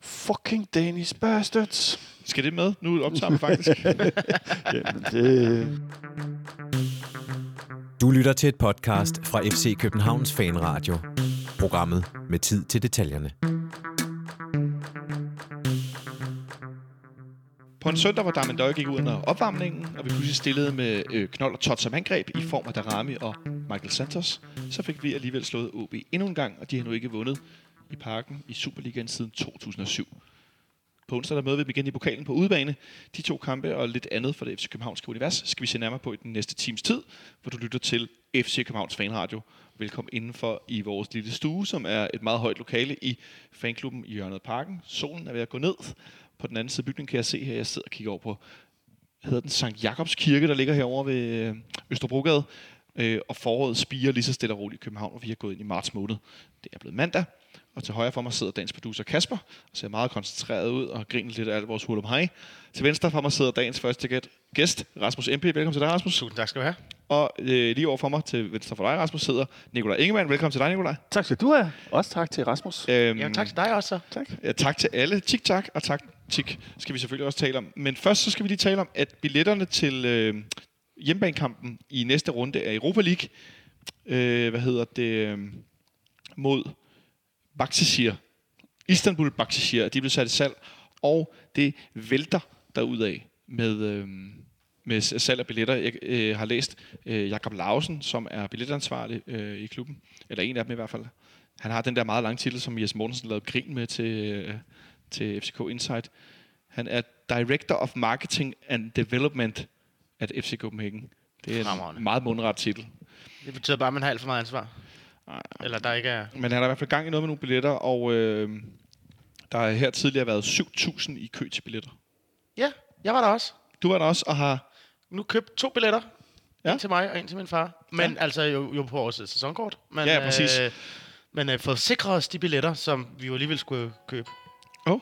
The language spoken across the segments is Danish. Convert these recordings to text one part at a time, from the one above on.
Fucking Danish bastards. Skal det med? Nu optager vi faktisk. Jamen, det... Du lytter til et podcast fra FC Københavns Fanradio. Programmet med tid til detaljerne. På en søndag, hvor Darmen Døje gik ud under opvarmningen, og vi pludselig stillede med øh, knold og tot som angreb i form af Darami og Michael Santos, så fik vi alligevel slået OB endnu en gang, og de har nu ikke vundet i parken i Superligaen siden 2007. På onsdag der møder vi dem igen i pokalen på udebane. De to kampe og lidt andet for det FC Københavnske univers skal vi se nærmere på i den næste times tid, hvor du lytter til FC Københavns Fanradio. Velkommen indenfor i vores lille stue, som er et meget højt lokale i fanklubben i hjørnet af parken. Solen er ved at gå ned. På den anden side af bygningen kan jeg se her, jeg sidder og kigger over på hedder den Sankt Jakobs Kirke, der ligger herovre ved øh, Østerbrogade. Øh, og foråret spiger lige så stille og roligt i København, og vi har gået ind i marts måned. Det er blevet mandag, og til højre for mig sidder dagens producer Kasper, og ser meget koncentreret ud og griner lidt af alt vores hurlum hej. Til venstre for mig sidder dagens første gæst, Rasmus MP. Velkommen til dig, Rasmus. Tusind tak skal du have. Og øh, lige over for mig til venstre for dig, Rasmus, sidder Nikolaj Ingemann. Velkommen til dig, Nikolaj. Tak skal du have. Også tak til Rasmus. Øhm, Jamen tak til dig også så. Tak. Ja, tak til alle. Tik tak og tak tik skal vi selvfølgelig også tale om. Men først så skal vi lige tale om, at billetterne til øh, hjemmebanekampen i næste runde af Europa League, øh, hvad hedder det, øh, mod Baksishir, Istanbul Baksishir, de blev sat i salg, og det vælter derudad med, øh, med salg af billetter. Jeg øh, har læst øh, Jakob Lausen, som er billetansvarlig øh, i klubben, eller en af dem i hvert fald. Han har den der meget lange titel, som Jes Mortensen lavede grin med til, øh, til FCK Insight. Han er Director of Marketing and Development at FC Copenhagen. Det er en Fremragende. meget mundret titel. Det betyder bare, at man har alt for meget ansvar. Nej. Eller der ikke er... Men han har i hvert fald gang i noget med nogle billetter, og øh, der har her tidligere været 7.000 i kø til billetter. Ja, jeg var der også. Du var der også og har... Nu købt to billetter. Ja. En til mig og en til min far. Men ja. altså jo, jo på vores sæsonkort. Men, Ja, præcis. Øh, men øh, fået sikret os de billetter, som vi jo alligevel skulle købe. Åh, oh,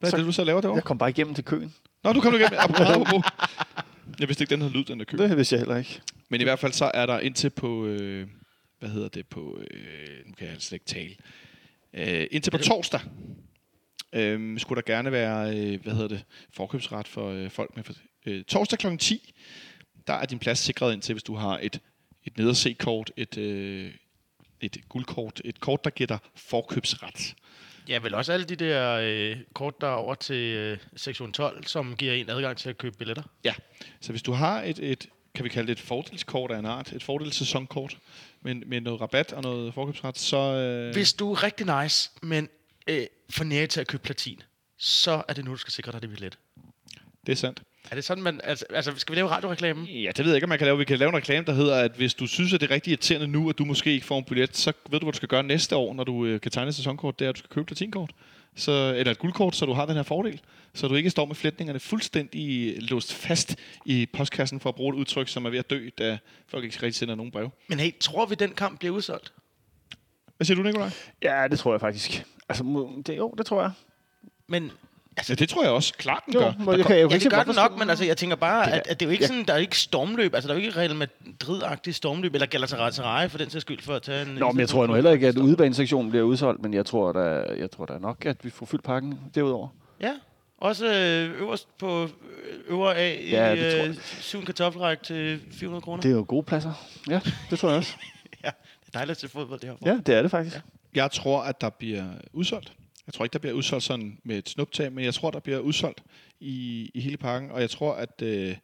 hvad er Så- det, du så laver derovre? Jeg kom bare igennem til køen. Nå, du kom du igennem. Apropos, apropos. Jeg vidste ikke, den havde lyd, den der kø. Det vidste jeg heller ikke. Men i hvert fald så er der indtil på, øh, hvad hedder det, på, øh, nu kan jeg slet ikke tale, øh, indtil på torsdag, øh, skulle der gerne være, øh, hvad hedder det, forkøbsret for øh, folk med, øh, torsdag kl. 10, der er din plads sikret indtil, hvis du har et, et nederse-kort, et, øh, et guldkort, et kort, der giver dig forkøbsret. Ja, vel også alle de der øh, kort, der er over til øh, sektion 12, som giver en adgang til at købe billetter. Ja, så hvis du har et, et kan vi kalde det et fordelskort af en art, et fordelssæsonkort, med, med noget rabat og noget forkøbsret, så... Øh, Hvis du er rigtig nice, men øh, for nære til at købe platin, så er det nu, du skal sikre dig det billet. Det er sandt. Er det sådan, man... Altså, altså skal vi lave radioreklamen? Ja, det ved jeg ikke, om man kan lave. Vi kan lave en reklame, der hedder, at hvis du synes, at det er rigtig irriterende nu, at du måske ikke får en billet, så ved du, hvad du skal gøre næste år, når du øh, kan tegne et sæsonkort, det er, at du skal købe platinkort. Så, eller et guldkort, så du har den her fordel. Så du ikke står med flætningerne fuldstændig låst fast i postkassen for at bruge et udtryk, som er ved at dø, da folk ikke rigtig sender nogen brev. Men hey, tror vi, den kamp bliver udsolgt? Hvad siger du, Nikolaj? Ja, det tror jeg faktisk. Altså, det, jo, det tror jeg. Men Ja, det tror jeg også. Klart, den Jo, gør. må- jeg kan, jeg ja, det gør den nok, men altså, jeg tænker bare, Det at, at det er jo ikke ja. sådan, der er ikke stormløb, altså der er jo ikke Real Madrid-agtigt stormløb, eller Galatasaray for den sags skyld, for at tage en... Nå, men jeg tror nu heller ikke, at udebanesektionen bliver udsolgt, men jeg tror, der, jeg tror da nok, at vi får fyldt pakken derudover. Ja, også øh, øverst på øh, øvre A i Ja, tror øh, jeg. syv kartoffelræk til 400 kroner. Det er jo gode pladser. Ja, det tror jeg også. ja, det er dejligt til fodbold, det her. Ja, det er det faktisk. Ja. Jeg tror, at der bliver udsolgt. Jeg tror ikke, der bliver udsolgt sådan med et snuptag, men jeg tror, der bliver udsolgt i, i hele parken, og jeg tror, at øh,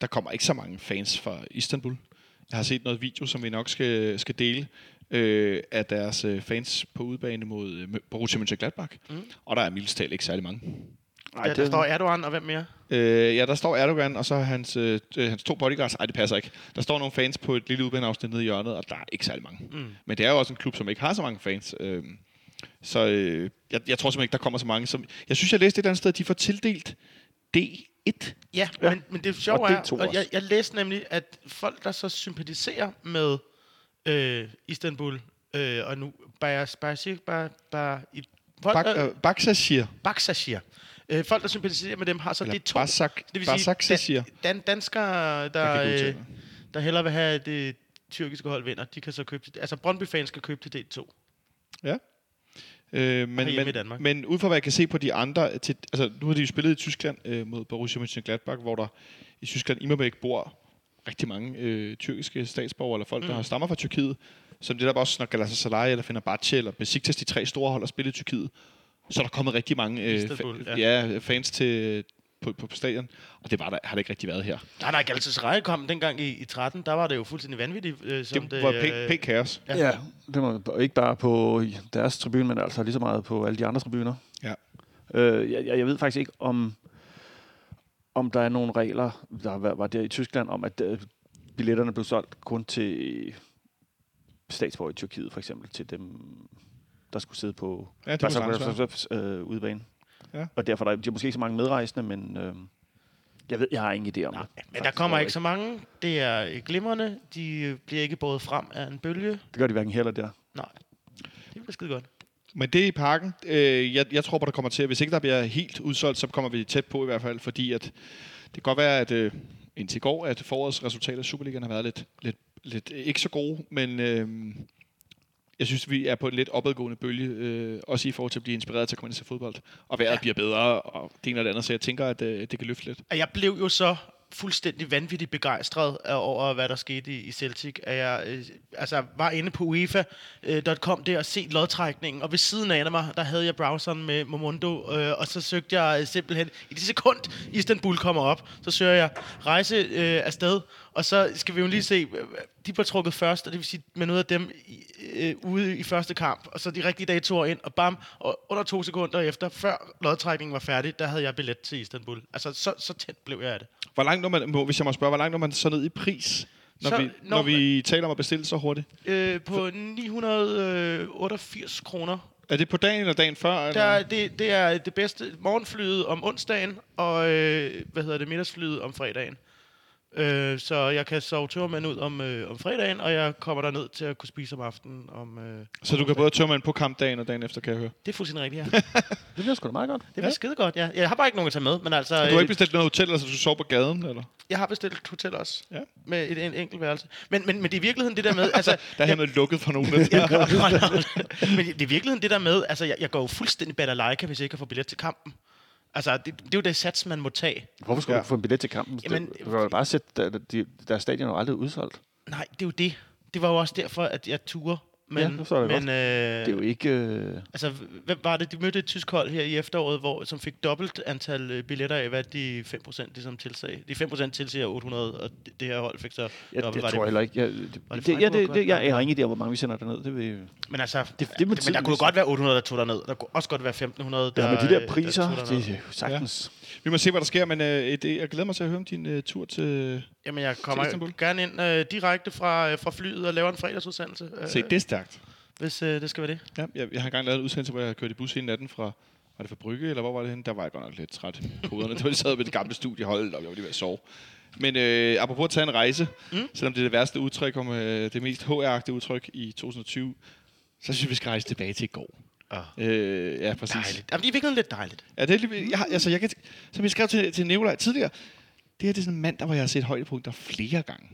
der kommer ikke så mange fans fra Istanbul. Jeg har set noget video, som vi nok skal, skal dele, øh, af deres øh, fans på udebane mod øh, Borussia Mönchengladbach, mm. og der er mildest ikke særlig mange. Ej, Ja, der står Erdogan, og hvem mere? Øh, ja, der står Erdogan, og så hans, øh, øh, hans to bodyguards. Nej, det passer ikke. Der står nogle fans på et lille udbaneafsnit nede i hjørnet, og der er ikke særlig mange. Mm. Men det er jo også en klub, som ikke har så mange fans. Øh, så øh, jeg, jeg tror simpelthen ikke, der kommer så mange. Som, jeg synes, jeg læste et eller andet sted, at de får tildelt D1. Ja, Ja. Men, men det sjove Og er, og jeg, jeg læste nemlig, at folk, der så sympatiserer med øh, Istanbul, øh, og nu øh, Baksashir. Baksashir. Øh, folk, der sympatiserer med dem, har så Eller det to. Basak, det vil Basak sige, siger. dan, dan, danskere, der, øh, det. der hellere vil have det tyrkiske hold vinder, de kan så købe til, altså Brøndby-fans skal købe til del 2. Ja. Øh, men, men, men ud fra hvad jeg kan se på de andre, til, altså nu har de jo spillet i Tyskland øh, mod Borussia Mönchengladbach, hvor der i Tyskland immer væk bor rigtig mange øh, tyrkiske statsborgere, eller folk, mm. der har stammer fra Tyrkiet, som det der også, når Galatasaray eller Fenerbahce eller Besiktas, de tre store hold, har spillet i Tyrkiet, så er der kommet rigtig mange øh, Istanbul, fa- ja. ja, fans til, på, på, på stadion, og det var der, har det ikke rigtig været her. Nej, nej, Galatasaray kom dengang i, i 13, der var det jo fuldstændig vanvittigt. Øh, som Det, det var øh, pænt, kaos. Ja. Ja, det var ikke bare på deres tribune, men altså lige så meget på alle de andre tribuner. Ja. Øh, jeg, jeg ved faktisk ikke, om, om der er nogle regler, der var, var der i Tyskland, om at øh, billetterne blev solgt kun til statsborger i Tyrkiet, for eksempel, til dem, der skulle sidde på Ja, det være. øh, udebane. Ja. Og derfor er der, de er måske ikke så mange medrejsende, men øh, jeg ved, jeg har ingen idé om Nej, det. men der kommer ikke så mange. Det er øh, glimrende. De øh, bliver ikke båret frem af en bølge. Det gør de hverken heller der. Nej, det bliver skide godt. Men det er i parken. Øh, jeg, jeg tror på, der kommer til, at hvis ikke der bliver helt udsolgt, så kommer vi tæt på i hvert fald, fordi at det kan godt være, at øh, indtil i går, at forårets resultater i Superligaen har været lidt, lidt, lidt ikke så gode, men øh, jeg synes, vi er på en lidt opadgående bølge, øh, også i forhold til at blive inspireret til at komme ind til fodbold. Og vejret ja. bliver bedre, og det ene og det andet, så jeg tænker, at øh, det kan løfte lidt. Jeg blev jo så fuldstændig vanvittigt begejstret over, hvad der skete i, i Celtic. At jeg øh, altså, var inde på UEFA.com der og se lodtrækningen, og ved siden af mig, der havde jeg browseren med Momondo, øh, og så søgte jeg simpelthen, i det sekund Istanbul kommer op, så søger jeg rejse øh, afsted, og så skal vi jo lige se, de blev trukket først, og det vil sige med noget af dem øh, ude i første kamp, og så de rigtige datoer ind, og bam, og under to sekunder efter, før lodtrækningen var færdig, der havde jeg billet til Istanbul. Altså, så, så tæt blev jeg af det. Hvor langt når man, må- hvis jeg må spørge, hvor langt når man så ned i pris, når, Så vi, når når vi taler om at bestille så hurtigt? Øh, på 988 kroner. Er det på dagen eller dagen før? Der, Eller? er- det, det er det bedste morgenflyet om onsdagen, og øh, hvad hedder det, middagsflyet om fredagen. Øh, så jeg kan sove tørmand ud om, øh, om fredagen, og jeg kommer der ned til at kunne spise om aftenen. Om, øh, Så du kan både tømme ind på kampdagen og dagen efter, kan jeg høre. Det er fuldstændig rigtigt, ja. Det bliver sgu da meget godt. Det bliver ja. skide godt, ja. Jeg har bare ikke nogen at tage med, men altså... Du har øh, ikke bestilt noget hotel, altså du sover på gaden, eller? jeg har bestilt et hotel også, Ja. med et, en enkelt værelse. Men, men, men det er i virkeligheden det der med... Altså, Der er hermed lukket for nogen. Ja, men det er i virkeligheden det der med, altså jeg, jeg går jo fuldstændig balalaika, hvis jeg ikke kan få billet til kampen. Altså, det, det er jo det sats, man må tage. Hvorfor skulle Ja. du få en billet til kampen? Jamen, Jamen, du kan jo bare sætte, der, der, der stadion er jo aldrig udsolgt. Nej, det er jo det. Det var jo også derfor, at jeg turde. Men, Ja, det men godt. øh, Det er jo ikke... Øh, altså, hvem var det? De mødte et tysk hold her i efteråret, hvor, som fik dobbelt antal øh, billetter af, hvad de 5% ligesom tilsag. De 5% tilsiger 800, og det, det her hold fik så jeg, dobbelt. jeg tror det, heller ikke... Jeg, det, det det, ja, det, det, jeg, jeg har ingen idé om, hvor mange vi sender derned. Det vil, men altså, det- det men der kunne godt være 800, der tog derned. Der kunne også godt være 1500, der ja, med de der øh, priser, derned. det er jo sagtens. Vi må se, hvad der sker, men øh, det, jeg glæder mig til at høre om din øh, tur til... Jamen, jeg Til kommer Istanbul? gerne ind øh, direkte fra, øh, fra flyet og laver en fredagsudsendelse, øh, Se, det er stærkt. hvis øh, det skal være det. Ja, jeg, jeg har engang lavet en udsendelse, hvor jeg kørte i bus hele natten fra... Var det fra Brygge, eller hvor var det henne? Der var jeg godt nok lidt træt i hovederne. Det var, de sad ved det gamle studie, hold og jeg var lige ved at sove. Men øh, apropos at tage en rejse, mm. selvom det er det værste udtryk, om øh, det mest HR-agtige udtryk i 2020, så synes jeg, vi skal rejse tilbage til i går. Ah. Øh, ja, præcis. Dejligt. Jamen, det er virkelig lidt dejligt. Ja, det er lige, jeg, altså, jeg kan, som jeg skrev til, til Nikolaj tidligere, det her det er sådan en mandag, hvor jeg har set højdepunkter flere gange.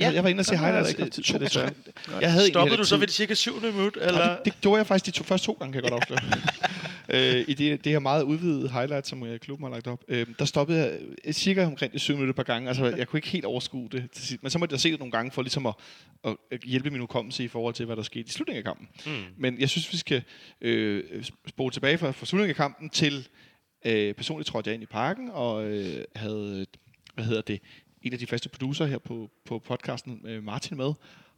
Ja, jeg var inde og se jeg highlights. tid til to- det. Jeg havde Stoppede du så ved det cirka 7. minut? Nej, Eller? det, det gjorde jeg faktisk de to, første to gange, kan jeg godt afsløre. øh, I det, det her meget udvidede highlight, som øh, klubben har lagt op, øh, der stoppede jeg øh, cirka omkring de syv minutter et par gange. Altså, jeg kunne ikke helt overskue det til sidst. Men så måtte jeg se det nogle gange for ligesom at, at at hjælpe min hukommelse i forhold til, hvad der skete i slutningen af kampen. Mm. Men jeg synes, vi skal øh, spole tilbage fra, fra slutningen af kampen til øh, personligt trådte jeg ind i parken og øh, havde, hvad hedder det, en af de faste producer her på, på podcasten, øh, Martin, med.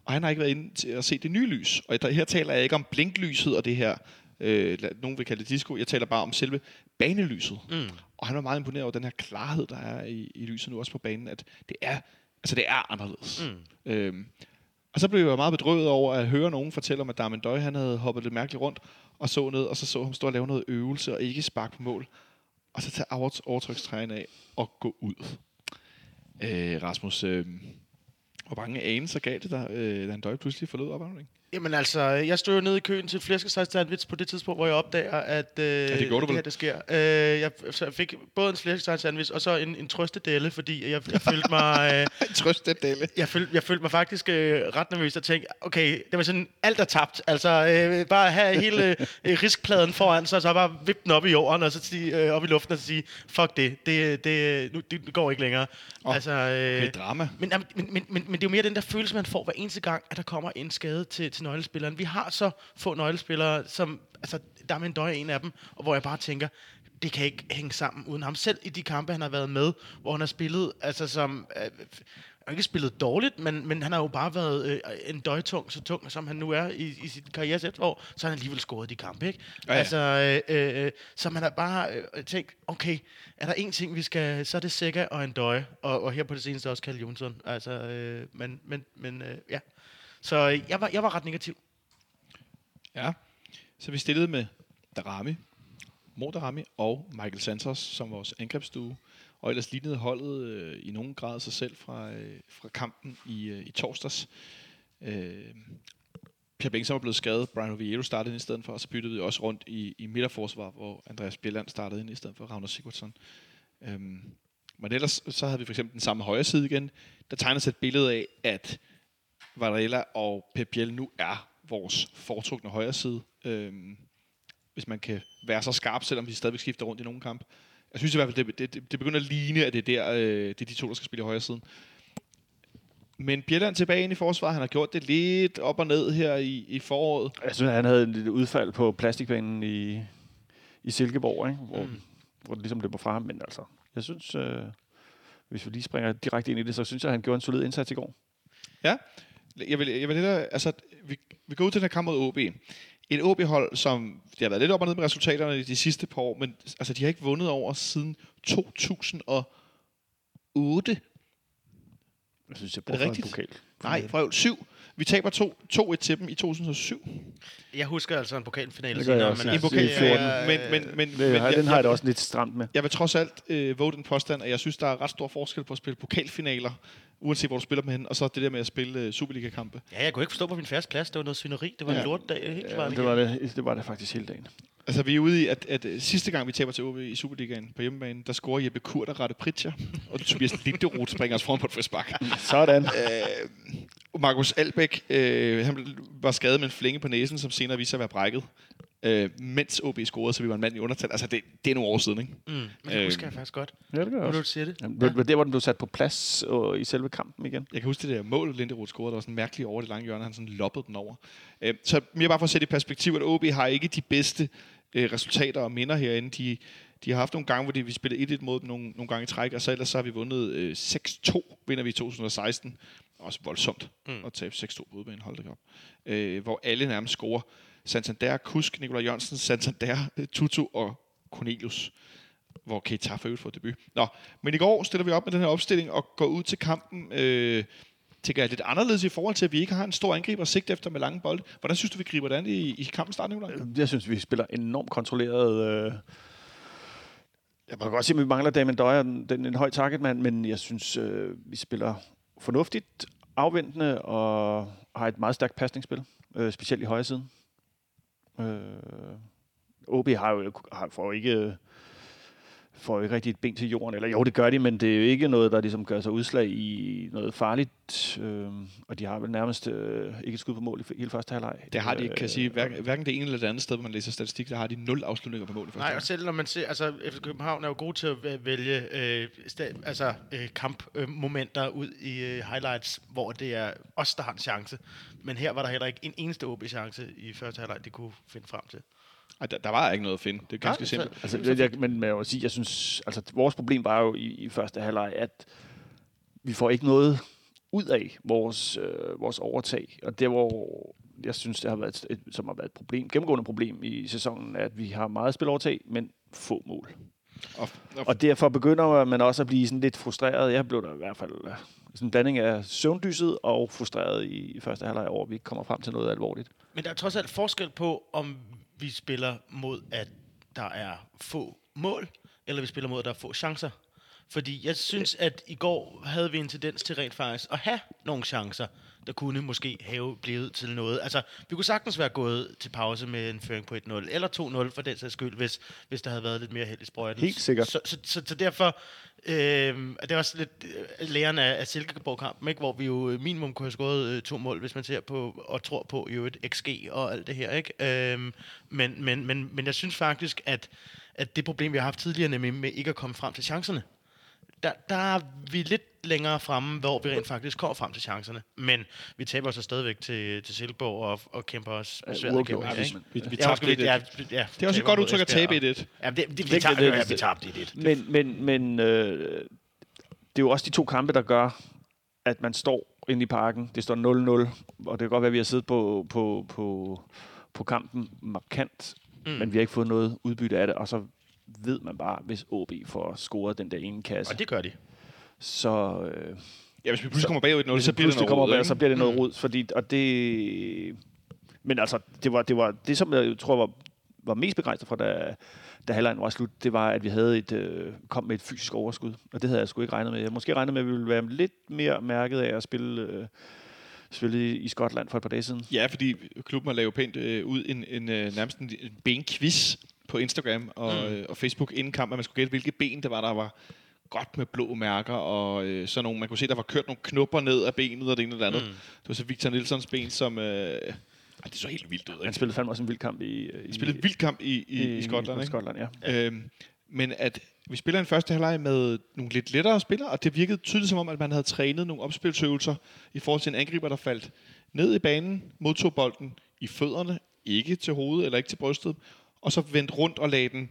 Og han har ikke været inde til at se det nye lys. Og der, her taler jeg ikke om blinklyset og det her, øh, nogen vil kalde det disco. Jeg taler bare om selve banelyset. Mm. Og han var meget imponeret over den her klarhed, der er i, i lyset nu også på banen, at det er, altså det er anderledes. Mm. Øhm, og så blev jeg meget bedrøvet over at høre nogen fortælle om, at Darmen Døj, han havde hoppet lidt mærkeligt rundt og så ned, og så så ham stå og lave noget øvelse og ikke sparke på mål. Og så tage over- overtrykstræen af og gå ud. Øh, Rasmus, øh, hvor mange anelser gav det dig, øh, da han Døj pludselig forlod opvarmningen? Jamen altså, jeg stod jo nede i køen til flæskesteg sandwich på det tidspunkt, hvor jeg opdager, at øh, det gjorde du det vel? her, det sker. Øh, jeg, fik både en flæskesteg sandwich og så en, en trøstedelle, fordi jeg, jeg følte mig... Øh, Trøst det, Delle. jeg følte, jeg følte mig faktisk øh, ret nervøs og tænkte, okay, det var sådan, alt er tabt. Altså, øh, bare have hele øh, riskpladen foran sig, og så bare vippe den op i jorden, og så sige, øh, op i luften, og så sige, fuck det, det, det, nu, det går ikke længere. Åh, altså, øh, Det er drama. men, men, men, men, men det er jo mere den der følelse, man får hver eneste gang, at der kommer en skade til, til nøglespilleren. Vi har så få nøglespillere, som, altså, der er med en en af dem, og hvor jeg bare tænker, det kan ikke hænge sammen uden ham. Selv i de kampe, han har været med, hvor han har spillet, altså som... Øh, har ikke spillet dårligt, men, men han har jo bare været øh, en døjtung, så tung som han nu er i, i sit karrieres efterår, så har han alligevel scoret de kampe, ikke? Ja, ja. Altså, øh, øh, så man har bare øh, tænkt, okay, er der en ting, vi skal, så er det Sega og en døje, og, og her på det seneste også Kalle Jonsson. Altså, øh, men, men, men øh, ja. Så jeg var, jeg var ret negativ. Ja. Så vi stillede med Darami, Mor Darami og Michael Santos som vores angrebsstue. Og ellers lignede holdet øh, i nogen grad sig selv fra, øh, fra kampen i, øh, i torsdags. Øh, Pierre Bengtsson var blevet skadet, Brian Oviedo startede ind i stedet for, og så byttede vi også rundt i, i midterforsvar, hvor Andreas Bjelland startede ind i stedet for Ragnar Sigurdsson. Øhm, men ellers så havde vi for eksempel den samme højre side igen. Der tegner sig et billede af, at Varela og Pep Biel nu er vores foretrukne højre side. Øhm, hvis man kan være så skarp, selvom vi stadigvæk skifter rundt i nogle kamp. Jeg synes i hvert fald, det, det, det begynder at ligne, at det er, der, øh, det er de to, der skal spille i højre siden. Men Bjelland tilbage ind i forsvaret. Han har gjort det lidt op og ned her i, i foråret. Jeg synes, han havde lille udfald på plastikbanen i, i Silkeborg, ikke? Hvor, mm. hvor det ligesom løber fra ham. Men altså, jeg synes, øh, hvis vi lige springer direkte ind i det, så synes jeg, han gjorde en solid indsats i går. Ja, jeg vil, jeg vil lidt, altså, vi, vi går ud til den her kamp mod OB. Et OB-hold, som det har været lidt op og ned med resultaterne i de sidste par år, men altså, de har ikke vundet over siden 2008. Jeg synes, jeg Er det bruger rigtigt? en pokal. Nej, fra 7. Vi taber 2-1 til dem i 2007. Jeg husker altså en pokalfinale Det gør jeg senere, også. men I altså, pokal- det 14. er, Men, men, men, Det, men den har jeg da også lidt stramt med. Jeg vil trods alt øh, våge den påstand, at jeg synes, der er ret stor forskel på at spille pokalfinaler, uanset hvor du spiller med hende, og så det der med at spille øh, Superliga-kampe. Ja, jeg kunne ikke forstå på min færdes plads. Det var noget svineri. Det var Ja. en lortdag. Helt Ja, klart. det, var det, det var det faktisk hele dagen. Altså, vi er ude i, at, at, at sidste gang, vi taber til OB i Superligaen på hjemmebane, der scorer Jeppe Kurt og Rette Pritcher, og Tobias Linderoth springer os foran på et frisbak. Sådan. øh, Markus Albæk, øh, han var skadet med en flænge på næsen, som senere viste sig at være brækket, øh, mens OB scorede, så vi var en mand i undertal. Altså, det, det er nogle år siden, ikke? Mm, men det Øh, husker jeg faktisk godt. Ja, det gør jeg du siger det. Jamen, ja. Der, hvor den blev sat på plads og, i selve kampen igen. Jeg kan huske det der mål, Linderoth scorede, der var sådan mærkeligt over det lange hjørne, han sådan loppede den over. Øh, så mere bare for at sætte i perspektiv, at OB har ikke de bedste øh, resultater og minder herinde. De, de har haft nogle gange, hvor de, vi spillede 1-1 mod dem nogle, nogle gange i træk, og så ellers så har vi vundet øh, 6-2, vinder vi i 2016. Også voldsomt mm. at tabe 6-2 på udbanen, hold da op. Øh, hvor alle nærmest scorer. Santander, Kusk, Nikolaj Jørgensen, Santander, øh, Tutu og Cornelius hvor Keita for øvrigt får debut. Nå, men i går stiller vi op med den her opstilling og går ud til kampen, øh, tænker jeg, lidt anderledes i forhold til, at vi ikke har en stor angriber at sigte efter med lange bolde. Hvordan synes du, vi griber det an i, i kampen start, Nicolaj? Øh, jeg synes, vi spiller enormt kontrolleret. Øh. Jeg må godt sige, at vi mangler Damien Døjer, den, den en høj targetmand, men jeg synes, øh, vi spiller fornuftigt, afventende og har et meget stærkt pasningsspil, øh, specielt i højre siden. Øh, OB har jo har, får jo ikke får jo ikke rigtig et ben til jorden. Eller jo, det gør de, men det er jo ikke noget, der ligesom gør sig udslag i noget farligt. Øh, og de har vel nærmest øh, ikke et skud på mål i hele første halvleg. Det har de ikke, kan jeg sige. Øh, Hverken, hverken det ene eller det andet sted, hvor man læser statistik, der har de nul afslutninger på mål i første Nej, og selv når man ser, altså FC København er jo god til at væ- vælge øh, sta- altså, øh, kampmomenter ud i øh, highlights, hvor det er os, der har en chance. Men her var der heller ikke en eneste OB-chance i første halvleg, de kunne finde frem til. Ej, der, der var ikke noget at finde. Det er ganske Nej, simpelt. så- Altså, jeg, jeg, men jeg vil sige, jeg synes, altså, vores problem var jo i, i første halvleg, at vi får ikke noget ud af vores, øh, vores overtag. Og det hvor jeg synes, det har været et, et, som har været et problem, gennemgående problem i sæsonen, er, at vi har meget spilovertag, men få mål. Og, og, Og derfor begynder man også at blive sådan lidt frustreret. Jeg blev der i hvert fald øh, sådan en blanding af søvndyset og frustreret i, i første halvleg over, at vi ikke kommer frem til noget alvorligt. Men der er trods alt forskel på, om vi spiller mod, at der er få mål, eller vi spiller mod, at der er få chancer. Fordi jeg synes, at i går havde vi en tendens til rent faktisk at have nogle chancer, der kunne måske have blevet til noget. Altså, vi kunne sagtens være gået til pause med en føring på 1-0, eller 2-0 for den sags skyld, hvis, hvis der havde været lidt mere held i sprøjten. Helt sikkert. Så, så, så, så derfor, øh, det er også lidt øh, læren af, af Silkeborg-kampen, ikke? hvor vi jo øh, minimum kunne have skåret øh, to mål, hvis man ser på og tror på jo et XG og alt det her. Ikke? Øh, men, men, men, men jeg synes faktisk, at, at det problem, vi har haft tidligere, nemlig med ikke at komme frem til chancerne, der, der er vi lidt længere fremme, hvor vi rent faktisk kommer frem til chancerne. Men vi taber så stadigvæk til, til Silkeborg og, og kæmper os Ja, svært uafgjort, igennem. ja, ikke? Vi, vi Ja, tabte undskyld, 1-1. ja, ja, Det er også et godt udtryk at tabe 1-1. Ja, det, det, vi Det- tabte, det- ja, det- vi tabte 1-1. Men, men, men øh, det er jo også de to kampe, der gør, at man står inde i parken. Det står 0-0, og det kan godt være, at vi har siddet på, på, på, på kampen markant, mm. men vi har ikke fået noget udbytte af det, og så ved man bare, hvis OB får scoret den der ene kasse, Og det gør de. så, øh, Ja, hvis vi pludselig kommer bagud 1-0, hvis så bliver det noget kommer rod, bag, så bliver det noget rod, fordi, og det... Men altså, det var det, var, det som jeg tror var, var mest begejstret for, da, da halvlejen var slut, det var, at vi havde et, øh, kom med et fysisk overskud, og det havde jeg sgu ikke regnet med. Jeg måske regnet med, at vi ville være lidt mere mærket af at spille, øh, spille i, i Skotland for et par dage siden. Ja, fordi klubben har lavet pænt øh, ud en, en, øh, nærmest en, en benquiz på Instagram og, mm. øh, og Facebook inden kamp, at man skulle gætte, hvilke ben det var, der var godt med blå mærker, og øh, sådan nogle, man kunne se, der var kørt nogle knupper ned af benet, og det ene eller andet. Mm. Det var så Victor Nilssons ben, som... Øh, ej, det så helt vildt ud, Han ikke? spillede fandme også en vild kamp i, i, Han spillede en vild kamp i, i, i, i Skotland, i ikke? Skotland, ja. Øhm, men at vi spiller en første halvleg med nogle lidt lettere spillere, og det virkede tydeligt som om, at man havde trænet nogle opspilsøvelser i forhold til en angriber, der faldt ned i banen, modtog bolden i fødderne, ikke til hovedet eller ikke til brystet, og så vendte rundt og lagde den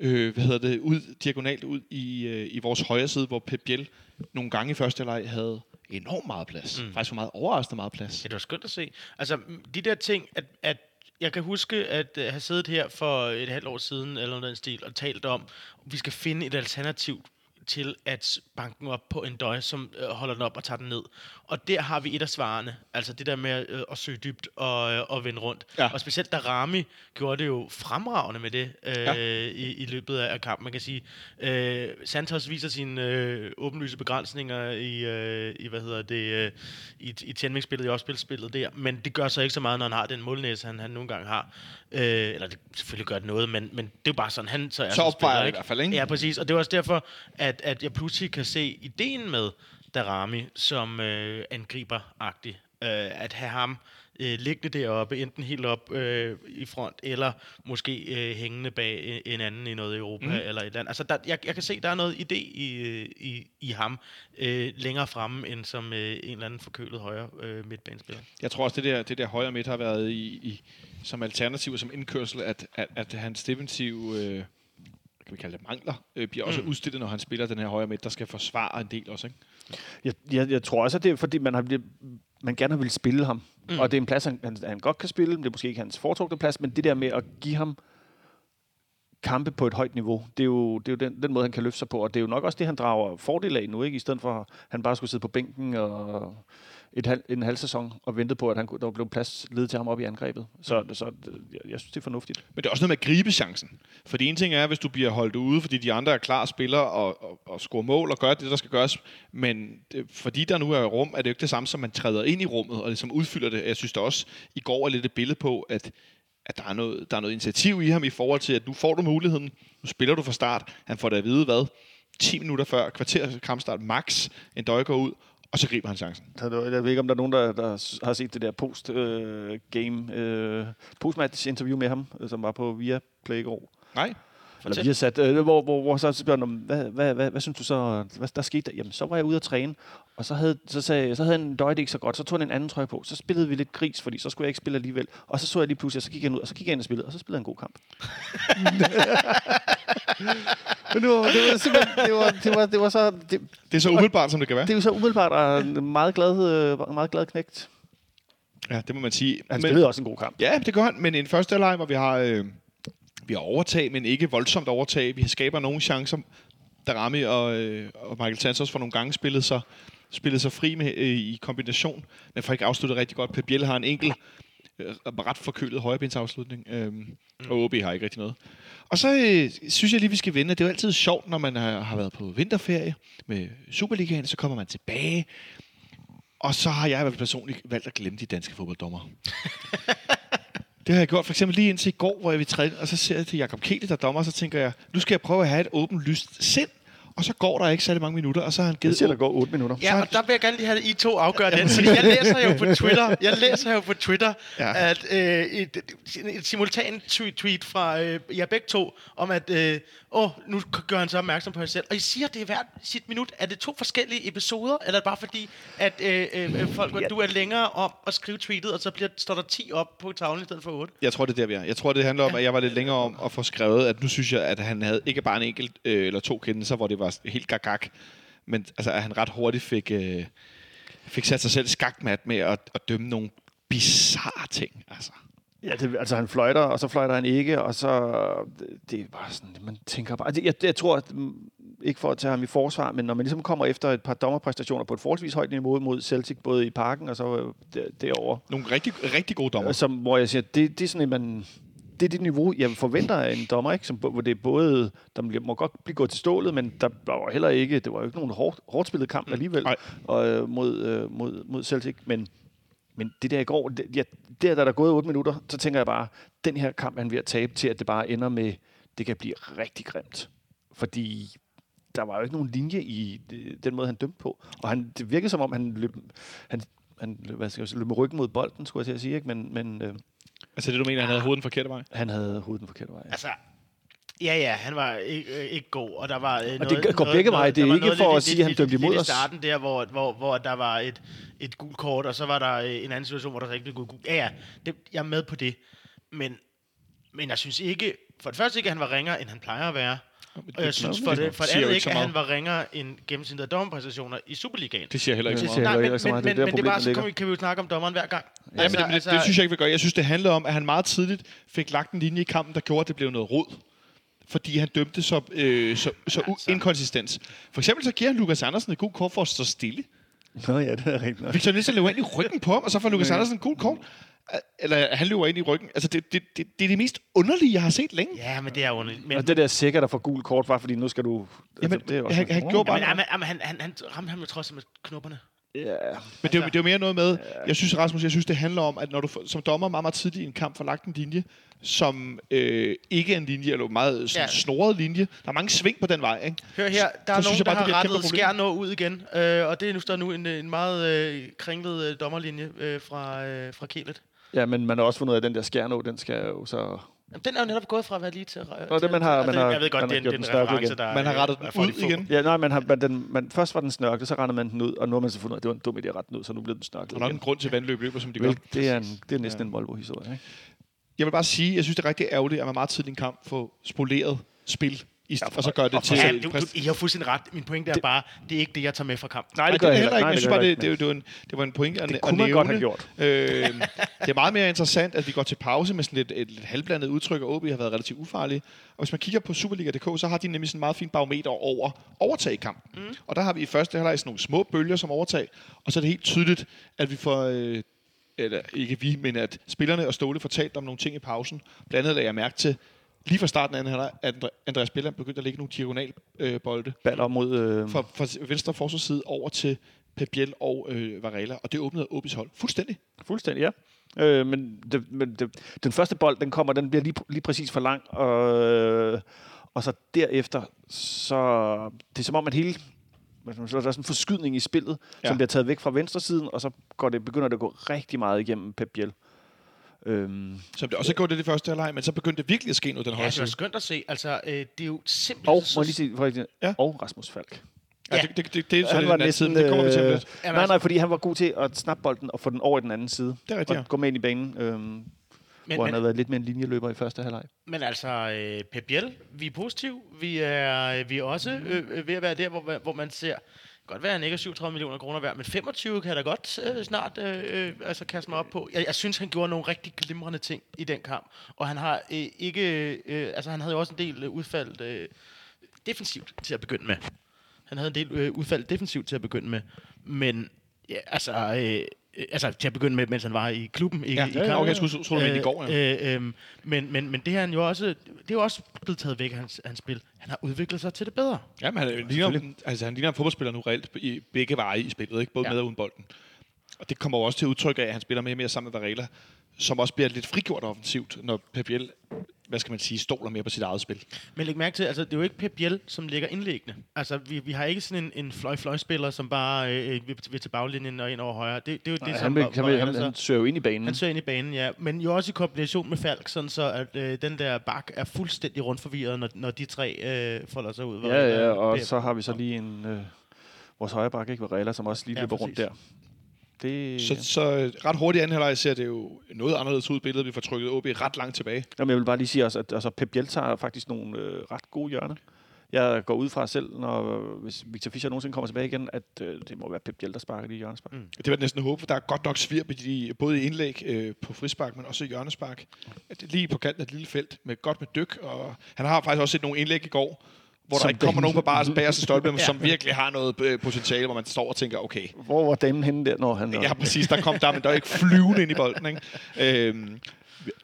øh, hvad hedder det, ud, diagonalt ud i, øh, i vores højre side, hvor Pep Biel nogle gange i første halvleg havde enormt meget plads. Mm. Faktisk for meget overraskende meget plads. Ja, det var skønt at se. Altså, de der ting, at, at jeg kan huske at uh, have siddet her for et halvt år siden, eller noget den stil, og talt om, at vi skal finde et alternativ til at banke den op på en døj, som øh, holder den op og tager den ned. Og der har vi et af svarene. Altså det der med øh, at søge dybt og, øh, og vende rundt. Ja. Og specielt da Rami gjorde det jo fremragende med det øh, Ja. i, i løbet af kampen. Man kan sige, øh, Santos viser sine øh, åbenlyse begrænsninger i, øh, i hvad hedder det, øh, i, i tændingsspillet, i opspilspillet der. Men det gør så ikke så meget, når han har den målnæse, han, han nogle gange har. Øh, eller det selvfølgelig gør det noget, men, men det er jo bare sådan, han så er Så opvejer i ikke? hvert fald, ikke? Ja, præcis. Og det er også derfor, at, at jeg pludselig kan se ideen med Darami som øh, angriber-agtig. Øh, at have ham øh, liggende deroppe, enten helt op øh, i front, eller måske øh, hængende bag en anden i noget Europa mm. eller et eller andet. Altså, der, jeg, jeg kan se, der er noget idé i, øh, i, i ham øh, længere fremme, end som øh, en eller anden forkølet højre øh, midtbanespiller. Jeg tror også, det der, det der højre midt har været i, i som alternativ og som indkørsel, at, at, at hans defensiv øh, kan vi kalde det mangler, øh, bliver også Mm. udstillet, når han spiller den her højre midt, der skal forsvare en del også. Ikke? Jeg, jeg, jeg tror også, at det er, fordi man, har, man gerne har ville spille ham. Mm. Og det er en plads, han, han, han godt kan spille. Det er måske ikke hans foretrukne plads, men det der med at give ham kampe på et højt niveau, det er jo, det er jo den, den måde, han kan løfte sig på. Og det er jo nok også det, han drager fordel af nu, ikke? I stedet for, at han bare skulle sidde på bænken og et halv, en halv sæson og vente på, at han, der blev plads ledet til ham op i angrebet. Så, så jeg, jeg synes, det er fornuftigt. Men det er også noget med at gribe chancen. For det ene ting er, hvis du bliver holdt ude, fordi de andre er klar spiller og, og, og score mål og gør det, der skal gøres. Men det, fordi der nu er rum, er det jo ikke det samme, som man træder ind i rummet og ligesom udfylder det. Jeg synes da også, i går er lidt et billede på, at, at der, er noget, der er noget initiativ i ham i forhold til, at nu får du muligheden. Nu spiller du fra start. Han får det at vide, hvad? 10 minutter før kvarter kampstart max. En døj går ud, og så griber han chancen. Jeg ved ikke, om der er nogen, der, der har set det der post-game, øh, post-match interview med ham, øh, som var på via Play i går. Nej, Eller vi har sat, øh, hvor, hvor, hvor så spørger om, hvad, hvad, hvad, hvad, synes du så, hvad der skete der? Jamen, så var jeg ude at træne, og så havde, så sagde, så havde han døje det ikke så godt, så tog han en anden trøje på, så spillede vi lidt gris, fordi så skulle jeg ikke spille alligevel. Og så så jeg lige pludselig, og så gik han ud, og så gik jeg ind og spillede, og så spillede han en god kamp. Men det var, det var simpelthen, det var, det var, det var så, det, det er så umiddelbart, som det kan være. det er jo så umiddelbart, og en meget glad, øh, meget glad knægt. Ja, det må man sige. Han Men- spillede også en god kamp. Ja, det gør han, men en første halvleg, hvor vi har, øh, vi har overtag, men ikke voldsomt overtag. Vi skaber nogle chancer. Darami og, øh, og Michael Santos for nogle gange spillet sig, spillet sig fri med, øh, i kombination, men får ikke afsluttet rigtig godt. Pep Biel har en enkelt øh, ret forkølet højrebensafslutning, øh, og OB har ikke rigtig noget. Og så øh, synes jeg lige, vi skal vende. Det er jo altid sjovt, når man har, har været på vinterferie med Superligaen, så kommer man tilbage. Og så har jeg i hvert fald personligt valgt at glemme de danske fodbolddommer. det har jeg gjort for eksempel lige indtil i går, hvor jeg vil træne, og så ser jeg til Jakob Kele, der dommer, og så tænker jeg, nu skal jeg prøve at have et åbent lyst sind. Og så går der ikke særlig mange minutter, og så har han Jeg givet... siger, der går 8 minutter. Ja, og der vil jeg gerne lige have, at I to afgør den. Fordi jeg læser jo på Twitter, jeg læser jo på Twitter, Ja. ja. at øh, et, et simultan tweet, fra øh, jer begge to, om at, øh, åh, nu gør han så opmærksom på sig selv. Og I siger, at det er hvert sit minut. Er det to forskellige episoder, eller er det bare fordi, at øh, øh, folk, Ja. du er længere om at skrive tweetet, og så bliver, står der 10 op på tavlen i stedet for 8? Jeg tror, det er der, vi er. Jeg tror, det handler om, at jeg var lidt længere om at få skrevet, at nu synes jeg, at han havde ikke bare en enkelt øh, eller to kendelser, hvor det var helt gagag, men altså, at han ret hurtigt fik, øh, fik sat sig selv skakmat med at, at dømme nogle bizarre ting. Altså. Ja, det, altså han fløjter, og så fløjter han ikke, og så... Det, det er bare sådan, man tænker bare... Altså, jeg, jeg tror, at, mm, ikke for at tage ham i forsvar, men når man ligesom kommer efter et par dommerpræstationer på et forholdsvis højt niveau mod Celtic, både i parken og så øh, der, derovre, Nogle rigtig, rigtig gode dommer. som, hvor jeg siger, det, det er sådan, at man... Det er det niveau, jeg forventer af en dommer, ikke? Som, hvor det er både, der må godt blive gået til stålet, men der var heller ikke, det var jo ikke nogen hårdt, hårdt spillet kamp alligevel Nej. og, øh, mod, øh, mod, mod Celtic, men, men det der i går, det, ja, der, der er gået 8 minutter, så tænker jeg bare, den her kamp er han ved at tabe til, at det bare ender med, det kan blive rigtig grimt. Fordi der var jo ikke nogen linje i det- den måde, han dømte på. Og han, det virkede som om, han løb, han, han hvad skal jeg sige, løb med ryggen mod bolden, skulle jeg til at sige, ikke? men, men øh, Altså det, du mener, han havde hovedet den forkerte vej? han havde hovedet den forkerte vej. Altså, ja, ja, han var ikke, øh, ikke god, og der var øh, noget, det går noget, begge veje. Det er ikke noget for lidt- at sige, at han dømte imod i os. starten der, hvor, hvor, hvor der var et, et gult kort, og så var der øh, en anden situation, hvor der så ikke blev gult. Ja, ja, det, jeg er med på det. Men, men jeg synes ikke, for det første ikke, at han var ringere, end han plejer at være. Og jeg synes for det, for det andet ikke at han var ringere end gennemsnittet af dommerpræstationer i Superligaen. Det siger jeg heller ikke Ja, så det meget. siger Nej, heller men, så men, meget. men, Det er men det er bare, så kan vi, kan vi jo snakke om dommeren hver gang. Ja, men det, det, det, synes jeg ikke, vi gør. Jeg synes, det handlede om, at han meget tidligt fik lagt en linje i kampen, der gjorde, at det blev noget rod. Fordi han dømte så, øh, så, så Altså. inkonsistens. For eksempel så giver han Lukas Andersen et god kort for at stå stille. Nå ja, det er rigtigt nok. Victor Nielsen løber ind i ryggen på ham, og så får Lukas Andersen en god kort. Eller han løber ind i ryggen. Altså, det, det, det, det er det mest underlige, jeg har set længe. Ja, men det er underligt. Men, Og det der sikkert der får gul kort, bare fordi nu skal du... Jamen, det er også han- han gjorde bare- men, men, men, han, han, han ramte ham jo trods alt med knopperne. Ja, Men det, er, jo- det er jo mere noget med, jeg synes, Rasmus, jeg synes, det handler om, at når du som dommer meget, meget tidligt i en kamp får lagt en linje, som øh, ikke er en linje, eller meget sådan, Ja. snoret linje. Der er mange sving på den vej, ikke? Hør her, der er så synes nogen, jeg der bare, har rettet kæmpe skær nå ud igen. Øh, og det er nu, der er nu en, en meget øh, kringlet øh, dommerlinje øh, fra, øh, fra Kelet. Ja, men man har også fundet ud af, at den der skærnå, den skal jo så... Jamen, den er jo netop gået fra at være lige til... Nå, det man har- man har- jeg ved godt, man har det er en, en reference, igen. der Man har rettet den ud igen. Ja, nej, man har, man, den, man, først var den snørklet, så rettede man den ud, og nu har man så fundet ud af, at det var en dum idé at rette den ud, så nu blev den snørklet Der er nok en grund til, at vandløb løber, som de gør. Vel, det er, en, det er næsten en Volvo-historie, ikke? Jeg vil bare sige, jeg synes, det er rigtig ærgerligt, at man meget tidligt i en kamp får spoleret spil, i, Ja, og så gør det til... Ja, du, du, I har fuldstændig ret. Min pointe er Det- bare, det er ikke det, jeg tager med fra kampen. Nej, det gør er jeg heller ikke. Jeg det synes bare, det, det, det, var en, det var en pointe at, Det at kunne man nævne. godt have gjort. Øh, det er meget mere interessant, at vi går til pause med sådan lidt, et lidt halvblandet udtryk, og OB har været relativt ufarlige. Og hvis man kigger på Superliga.dk, så har de nemlig sådan en meget fin barometer over overtag i kampen. Mm. Og der har vi i første halvleg sådan nogle små bølger som overtag, og så er det helt tydeligt, at vi får... Øh, eller ikke vi, men at spillerne og Ståle fortalt om nogle ting i pausen. Blandt andet lagde jeg mærke til, lige fra starten af at Andre- Andreas Bjelland begyndte at lægge nogle diagonal øh, Baller mod... Øh, fra, fra venstre forsvarsside over til Pep Biel og øh, Varela, og det åbnede Obis hold fuldstændig. Fuldstændig, ja. Øh, men det, men det, den første bold, den kommer, den bliver lige, lige præcis for lang, og, øh, og så derefter, så det er som om, at hele, der er sådan en forskydning i spillet, ja. Som bliver taget væk fra venstre siden, og så går det, begynder det at gå rigtig meget igennem Pep Biel. Øhm, Som det også gjorde det i første halvleg, men så begyndte det virkelig at ske noget den Ja, højre det var side. skønt at se. Altså, øh, det er jo simpelthen... og, så- må jeg lige sige, for eksempel, Ja. og Rasmus Falk. Ja, Ja. det, det, det, det, er så han var en anden side, næsten... det kommer vi til Øh, lidt. Jamen, nej, altså- nej, fordi han var god til at snappe bolden og få den over i den anden side. Det er rigtigt, Og ja. gå med ind i banen, øhm, men, hvor han men, havde været lidt mere en linjeløber i første halvleg. men altså, øh, Pep Biel, vi er positive. Vi er, vi er også øh, øh, ved at være der, hvor, hvor man ser... Godt være, at han ikke er 37 millioner kroner værd, men 25 kan jeg da godt øh, snart øh, øh, altså kaste mig op på. Jeg, jeg synes, han gjorde nogle rigtig glimrende ting i den kamp. Og han har øh, ikke... Øh, altså, han havde jo også en del øh, udfald øh, defensivt til at begynde med. Han havde en del øh, udfald defensivt til at begynde med. Men ja, altså, øh, altså til at begynde med, mens han var i klubben, ikke Ja, i ja, kampen. okay, jeg skulle tro, mente i går, ja. Øh, øh, men, men, men det her er han jo også, det er jo også blevet taget væk hans, hans spil. Han har udviklet sig til det bedre. Ja, men han ligner, altså, han ligner en fodboldspiller nu reelt i begge veje i spillet, ikke? både Ja. med og uden bolden. Og det kommer jo også til udtryk af, at han spiller mere og mere sammen med Varela, som også bliver lidt frigjort offensivt, når Pep Biel, hvad skal man sige, stoler mere på sit eget spil. Men læg mærke til, altså det er jo ikke Pep Biel, som ligger indlæggende. Altså vi, vi har ikke sådan en, en fløj-fløj-spiller, som bare øh, vil, vil til baglinjen og ind over højre. Det, det er jo det, som han, hvor- han, hvor han han, er så- han søger jo ind i banen. Han søger ind i banen, ja. Men jo også i kombination med Falk, sådan så at øh, den der bak er fuldstændig rundt forvirret, når, når de tre øh, folder sig ud. Ja, ja, og Pep- så har vi så lige en... Øh, vores højre bakke, ikke? Varela, som også lige Ja, løber rundt præcis. der. Det, Så, så øh, ret hurtigt anden halvleg ser det jo noget anderledes ud billedet. Vi får trykket OB ret langt tilbage. Jamen, jeg vil bare lige sige også, at altså, Pep Biel tager faktisk nogle øh, ret gode hjørner. Jeg går ud fra selv, når hvis Victor Fischer nogensinde kommer tilbage igen, at øh, det må være Pep Biel, der sparker de hjørnespark. Mm. Det var næsten håbe, for der er godt nok svirp i de, både i indlæg øh, på frispark, men også i hjørnespark. At lige på kanten af et lille felt, med godt med dyk. Og han har faktisk også set nogle indlæg i går, hvor Som der ikke kommer den- nogen på bare bagerste stolpe, men som virkelig har noget øh, potentiale, hvor man står og tænker, okay, Hvor var damen henne der, når han... Ja, præcis. Der kom der, men der er ikke flyvende ind i bolden. Ikke? Øhm,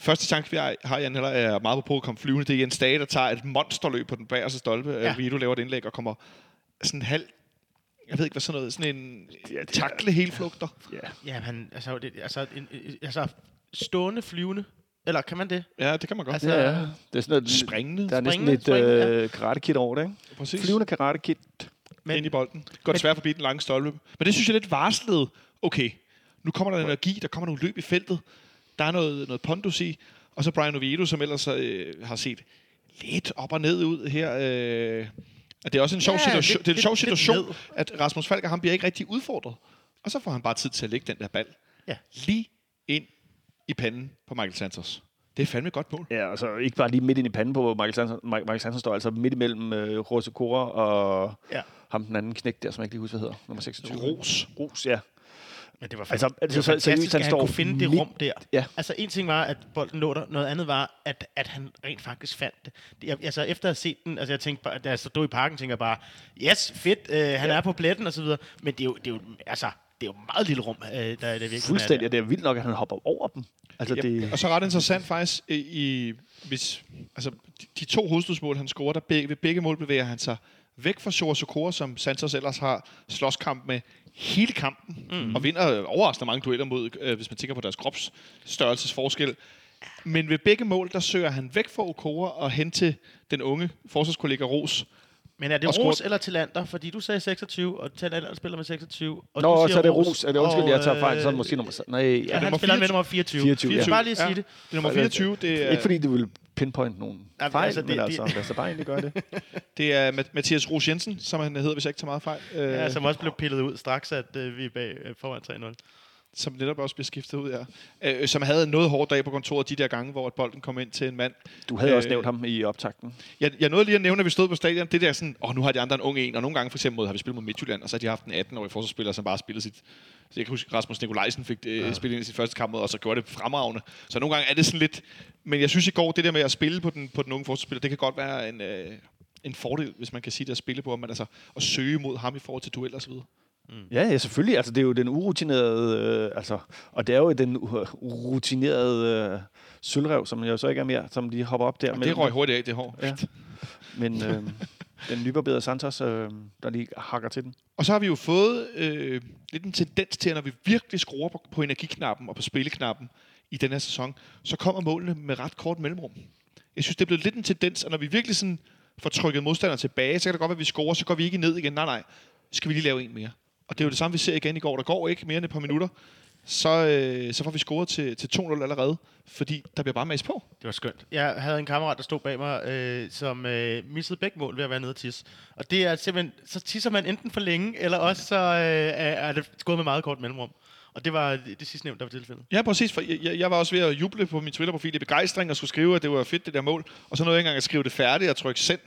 første chance, vi har, Jan Heller, er meget på på at komme flyvende. Det er Jens Dage, der tager et monsterløb på den bagerste stolpe. Ja. Ja. Vito laver et indlæg og kommer sådan halv... Jeg ved ikke, hvad sådan noget... Sådan en Ja, takle helflugter. Ja. Ja, han, altså, det, altså, en, en- altså, stående flyvende. Eller kan man det? Ja, det kan man godt. Altså, ja, ja. Det er sådan noget, Springende. der er næsten springende, øh, karate-kit over det, ikke? Præcis. Flyvende karate-kit. Men, ind i bolden. Går desværre forbi den lange stolpe. Men det synes jeg er lidt varslet. Okay, nu kommer der energi, der kommer nogle løb i feltet. Der er noget, noget pondus i. Og så Brian Oviedo, som ellers øh, har set lidt op og ned ud her. Øh, at det er også en sjov Ja, situation, lidt- det er en sjov lidt- lidt situation ned. at Rasmus Falk, han bliver ikke rigtig udfordret. Og så får han bare tid til at lægge den der ball Ja. lige ind i panden på Michael Santos. Det er fandme et godt mål. Ja, altså ikke bare lige midt ind i panden på Michael Sanson. Michael Sanson står altså midt imellem øh, Rose Cora og Ja. ham den anden knæk der, som jeg ikke lige husker, hvad hedder. Nummer 26. Ros. Ros, ja. Men det var, Altså, altså, det altså, var så- seriøst, fantastisk, han at han står kunne finde det rum der. Ja. Altså, en ting var, at bolden lå der. Noget andet var, at, at han rent faktisk fandt det. det. Jeg, altså, efter at have set den, altså, jeg tænkte bare, da jeg stod i parken, tænker jeg bare, yes, fedt, øh, han ja. er på pletten og så videre. Men det er jo, det er jo, altså, det er jo meget lille rum, øh, der, der virkelig Fuldstændig, er og det er vildt nok, at han hopper over dem. Altså, det, og så ret interessant faktisk, i, hvis, altså, de, de to hovedstødsmål, han scorer, der begge, ved begge mål bevæger han sig væk fra Shora Sokora, som Santos ellers har slåskamp med hele kampen, mm. og vinder overraskende mange dueller mod, øh, hvis man tænker på deres kropsstørrelsesforskel. Men ved begge mål, der søger han væk fra Okora og hen til den unge forsvarskollega Ros. Men er det Og Ros scoret- eller Talander? Fordi du sagde 26, og Talander spiller med 26. Og Nå, du siger så er det Ros. Er det undskyld, og, jeg tager fejl, så er det øh, måske nummer... Nej, ja. Ja, han nummer spiller med 24. nummer 24. 24, Jeg ja. skal bare lige sige Ja. det. Det er nummer 24, det er, Ikke fordi du vil pinpoint nogen Ja, fejl, altså, altså, det- men det- altså, lad os bare egentlig gøre det. det er Ma- Mathias Ros Jensen, som han hedder, hvis jeg ikke tager meget fejl. Øh, Ja, som også blev pillet ud straks, at øh, vi er bag øh, foran 3-0. Som netop også bliver skiftet ud, ja. Øh, som havde en noget hård dag på kontoret de der gange, hvor at bolden kom ind til en mand. Du havde øh, også nævnt ham i optakten. Jeg, jeg nåede lige at nævne, at vi stod på stadion, det der sådan, åh, nu har de andre en ung en, og nogle gange for eksempel mod, har vi spillet mod Midtjylland, og så har de haft en 18-årig forsvarsspiller, som bare har spillet sit... Så jeg kan huske, Rasmus Nikolajsen fik øh, ja. spillet ind i sit første kamp og så gjorde det fremragende. Så nogle gange er det sådan lidt... Men jeg synes i går, det der med at spille på den, på den unge forsvarsspiller, det kan godt være en, øh, en fordel, hvis man kan sige det at spille på, men altså at søge mod ham i forhold til duel og videre. Ja, ja, selvfølgelig. Altså, det er jo den urutinerede, øh, altså, og det er jo den u- rutinerede øh, sølvrev, som jeg jo så ikke er mere, som de hopper op der. Og det røg hurtigt af, det hår. Ja. Men øh, den nybarberede Santos, øh, der lige hakker til den. Og så har vi jo fået øh, lidt en tendens til, at når vi virkelig skruer på, på energiknappen og på spilleknappen i den her sæson, så kommer målene med ret kort mellemrum. Jeg synes, det er blevet lidt en tendens, at når vi virkelig sådan får trykket modstanderen tilbage, så kan det godt være, at vi scorer, så går vi ikke ned igen. Nej, nej, skal vi lige lave en mere. Og det er jo det samme, vi ser igen i går. Der går ikke mere end et par minutter. Så, øh, så får vi scoret til, til 2-0 allerede, fordi der bliver bare mas på. Det var skønt. Jeg havde en kammerat, der stod bag mig, øh, som øh, missede begge mål ved at være nede og tisse. Og det er simpelthen, så tisser man enten for længe, eller også så øh, er det gået med meget kort mellemrum. Og det var det, det sidste nævnt, der var tilfældet. Ja, præcis. For jeg- jeg, jeg var også ved at juble på min Twitter-profil i begejstring og skulle skrive, at det var fedt, det der mål. Og så nåede jeg ikke engang at skrive det færdigt og trykke send.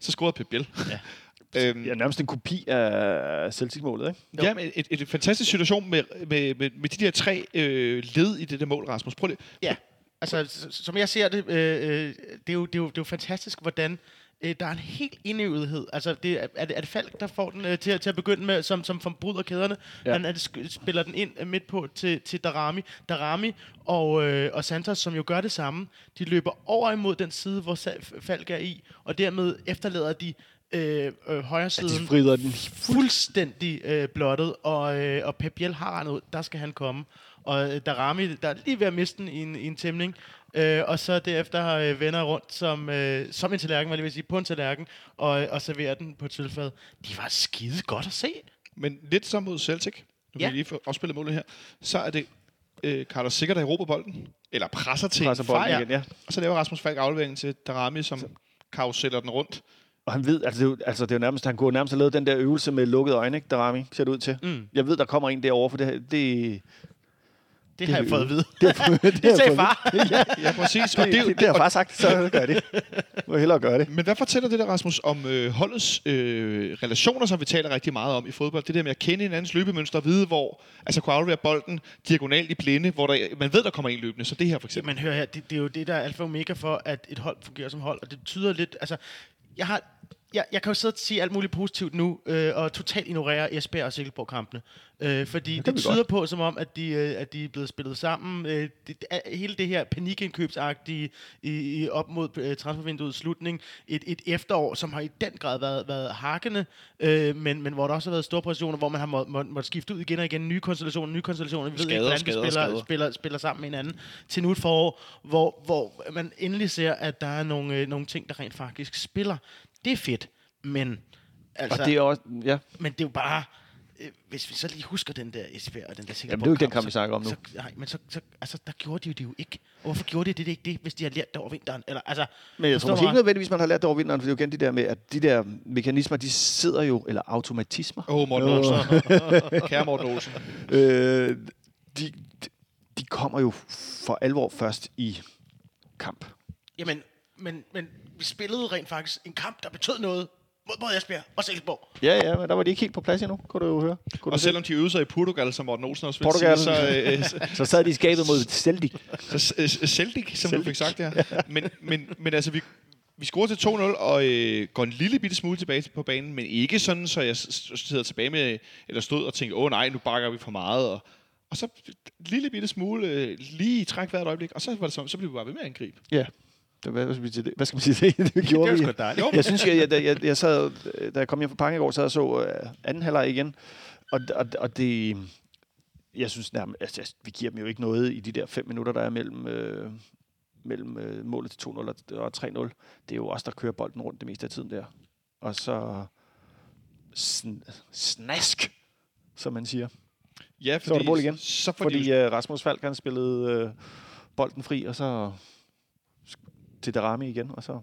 Så scorede Pep Biel. Ja. Øhm, Ja, nærmest en kopi af Celtic-målet, ikke? Jo. Ja, men et, et, et fantastisk situation med, med, med, med de der tre øh, led i det der mål, Rasmus. Prøv lige. Ja, altså som jeg ser det, øh, øh, det, er jo, det, er jo, det er jo fantastisk, hvordan øh, der er en helt indøvethed. Altså, det, er, er, det, er det Falk, der får den øh, til, at- til at begynde med, som, som forbryder kæderne? Ja. Han er, det spiller den ind øh, midt på til, til Darami. Darami og, øh, og Santos, som jo gør det samme, de løber over imod den side, hvor Falk er i, og dermed efterlader de øh, øh, højre siden de frider den fuldstændig øh, blottet, og, øh, og Pep Biel har regnet ud, der skal han komme. Og øh, Darami, der er lige ved at miste den i en, i en tæmning, øh, og så derefter øh, vender rundt som, øh, som en tallerken, jeg vil sige, på en tallerken, og, og serverer den på et sølvfad. De var skide godt at se. Men lidt som mod Celtic, nu ja. Ja. vi lige får afspillet målet her, så er det øh, Carlos Sikker, der erobrer bolden, eller presser til presser en bolden fejl, igen, ja. og så laver Rasmus Falk afleveringen til Darami, som karuseller den rundt. Og han ved, altså det, er jo, altså det er jo nærmest, han kunne nærmest have lavet den der øvelse med lukkede øjne, ikke, Darami, ser det ud til. Mm. Jeg ved, der kommer en derovre, for det, det, Det, har jeg fået at vide. det, det, det, Det sagde far. ja, Ja, præcis. Og det, det, er det, det har far sagt, så gør det. Må hellere gøre det. Men hvad fortæller det der, Rasmus, om øh, holdets øh, relationer, som vi taler rigtig meget om i fodbold? Det der med at kende hinandens løbemønster og vide, hvor altså kunne aflevere bolden diagonalt i blinde, hvor der, man ved, der kommer en løbende. Så det her for eksempel. Men hør her, det, det er jo det, der er alfa og omega for, at et hold fungerer som hold, og det tyder lidt, altså, jeg har, jeg, jeg kan jo sidde og sige alt muligt positivt nu, øh, og totalt ignorere Esbjerg og Silkeborg-kampene. Øh, fordi det, det tyder godt. på, som om, at de, øh, at de er blevet spillet sammen. Øh, det, det hele det her panikindkøbsagtige i, i op mod øh, transfervinduets slutning. Et, et efterår, som har i den grad været, været hakkende, øh, men, men hvor der også har været store præstationer, hvor man har måttet må, må skifte ud igen og igen. Nye konstellationer, nye konstellationer. Vi ved Skader, ikke, hvordan skader, de spiller, skader. spiller, spiller sammen med hinanden til nu et forår, hvor, hvor man endelig ser, at der er nogle, øh, nogle ting, der rent faktisk spiller. Det er fedt, men, altså, Og det er også, ja, men det er jo bare... Øh, hvis vi så lige husker den der Esbjerg og den der Jamen, det er jo ikke den kamp, vi snakker om nu. Så, nej, men så, så, altså, der gjorde de jo det jo ikke. Og hvorfor gjorde de det ikke det, hvis de har lært det over vinteren? Eller, altså, Men jeg tror måske ikke nødvendigvis, man har lært det over vinteren, for det er jo igen de der med, at de der mekanismer, de sidder jo, eller automatismer, Åh, oh, Morten Olsen. Kære Morten Olsen. øh, de, de, de kommer jo for alvor først i kamp. Jamen, men, men vi spillede rent faktisk en kamp, der betød noget mod både Esbjerg og Silkeborg. Ja, ja, men der var de ikke helt på plads endnu, kunne du jo høre. Kunne Og du selvom de øvede sig i Portugal, som Morten Olsen også Portugal. sige, så, øh, se? så sad de i skabet mod Celtic. så øh, Celtic, som du Celtic. fik sagt der. Men, men, men altså, vi, vi scorer til 2-0 og øh, går en lille bitte smule tilbage på banen, men ikke sådan, så jeg sidder tilbage med, eller stod og tænkte, åh nej, nu bakker vi for meget. Og, og så en lille bitte smule, øh, lige i træk hvert øjeblik, og så var det sådan, så blev vi bare ved med at angribe. Ja. Det, hvad, hvad, skal vi sige, det? hvad skal man sige det? Det gjorde Det vi. var sgu dejligt. Jeg synes, jeg, jeg, jeg, jeg sad, da jeg kom hjem fra Parken i går, så jeg så uh, anden halvleg igen. Og, og, og det... Jeg synes nærmest... Altså, vi giver dem jo ikke noget i de der fem minutter, der er mellem, øh, mellem øh, målet til 2-0 og, og 3-0. Det er jo os, der kører bolden rundt det meste af tiden der. Og så... Sn- snask, som man siger. Ja, Så var der mål igen. Så Fordi de, uh, Rasmus Falk, han spillede øh, bolden fri, og så til Darami igen, og så...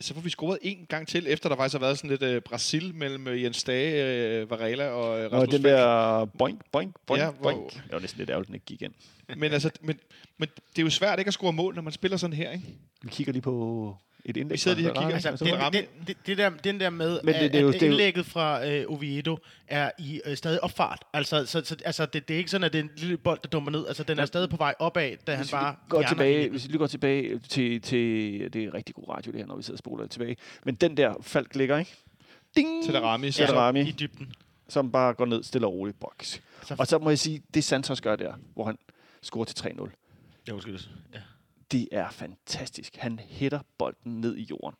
så får vi scoret en gang til, efter der faktisk har været sådan lidt øh, Brasil mellem øh, Jens Dage, øh, Varela og øh, Og Rasmus den Falk. der boink, boink, boink, Ja, hvor- boink. Det var næsten lidt ærgerligt, den ikke gik ind. Men, altså, men, men det er jo svært ikke at score mål, når man spiller sådan her, ikke? Vi kigger lige på et indlæg. Vi sidder lige og kigger. Altså, den, den, den, det der, den der med, Men det- det, er jo- at indlægget fra øh, Oviedo er i øh, stadig opfart. Altså, så, så, altså det, det er ikke sådan, at det er en lille bold, der dummer ned. Altså, den er stadig på vej opad, da han bare går tilbage, hvis vi lige går tilbage til, til, det er rigtig god radio det her, når vi sidder og spoler tilbage. Men den der Falk ligger, ikke? Ding! Til Darami. Så, Ja. Darami. i dybden. Som bare går ned stille og roligt. Box. Så, Og så må jeg sige, det Santos gør der, hvor han scorer til 3-0. ja, undskyld. Ja. Det er fantastisk. Han hætter bolden ned i jorden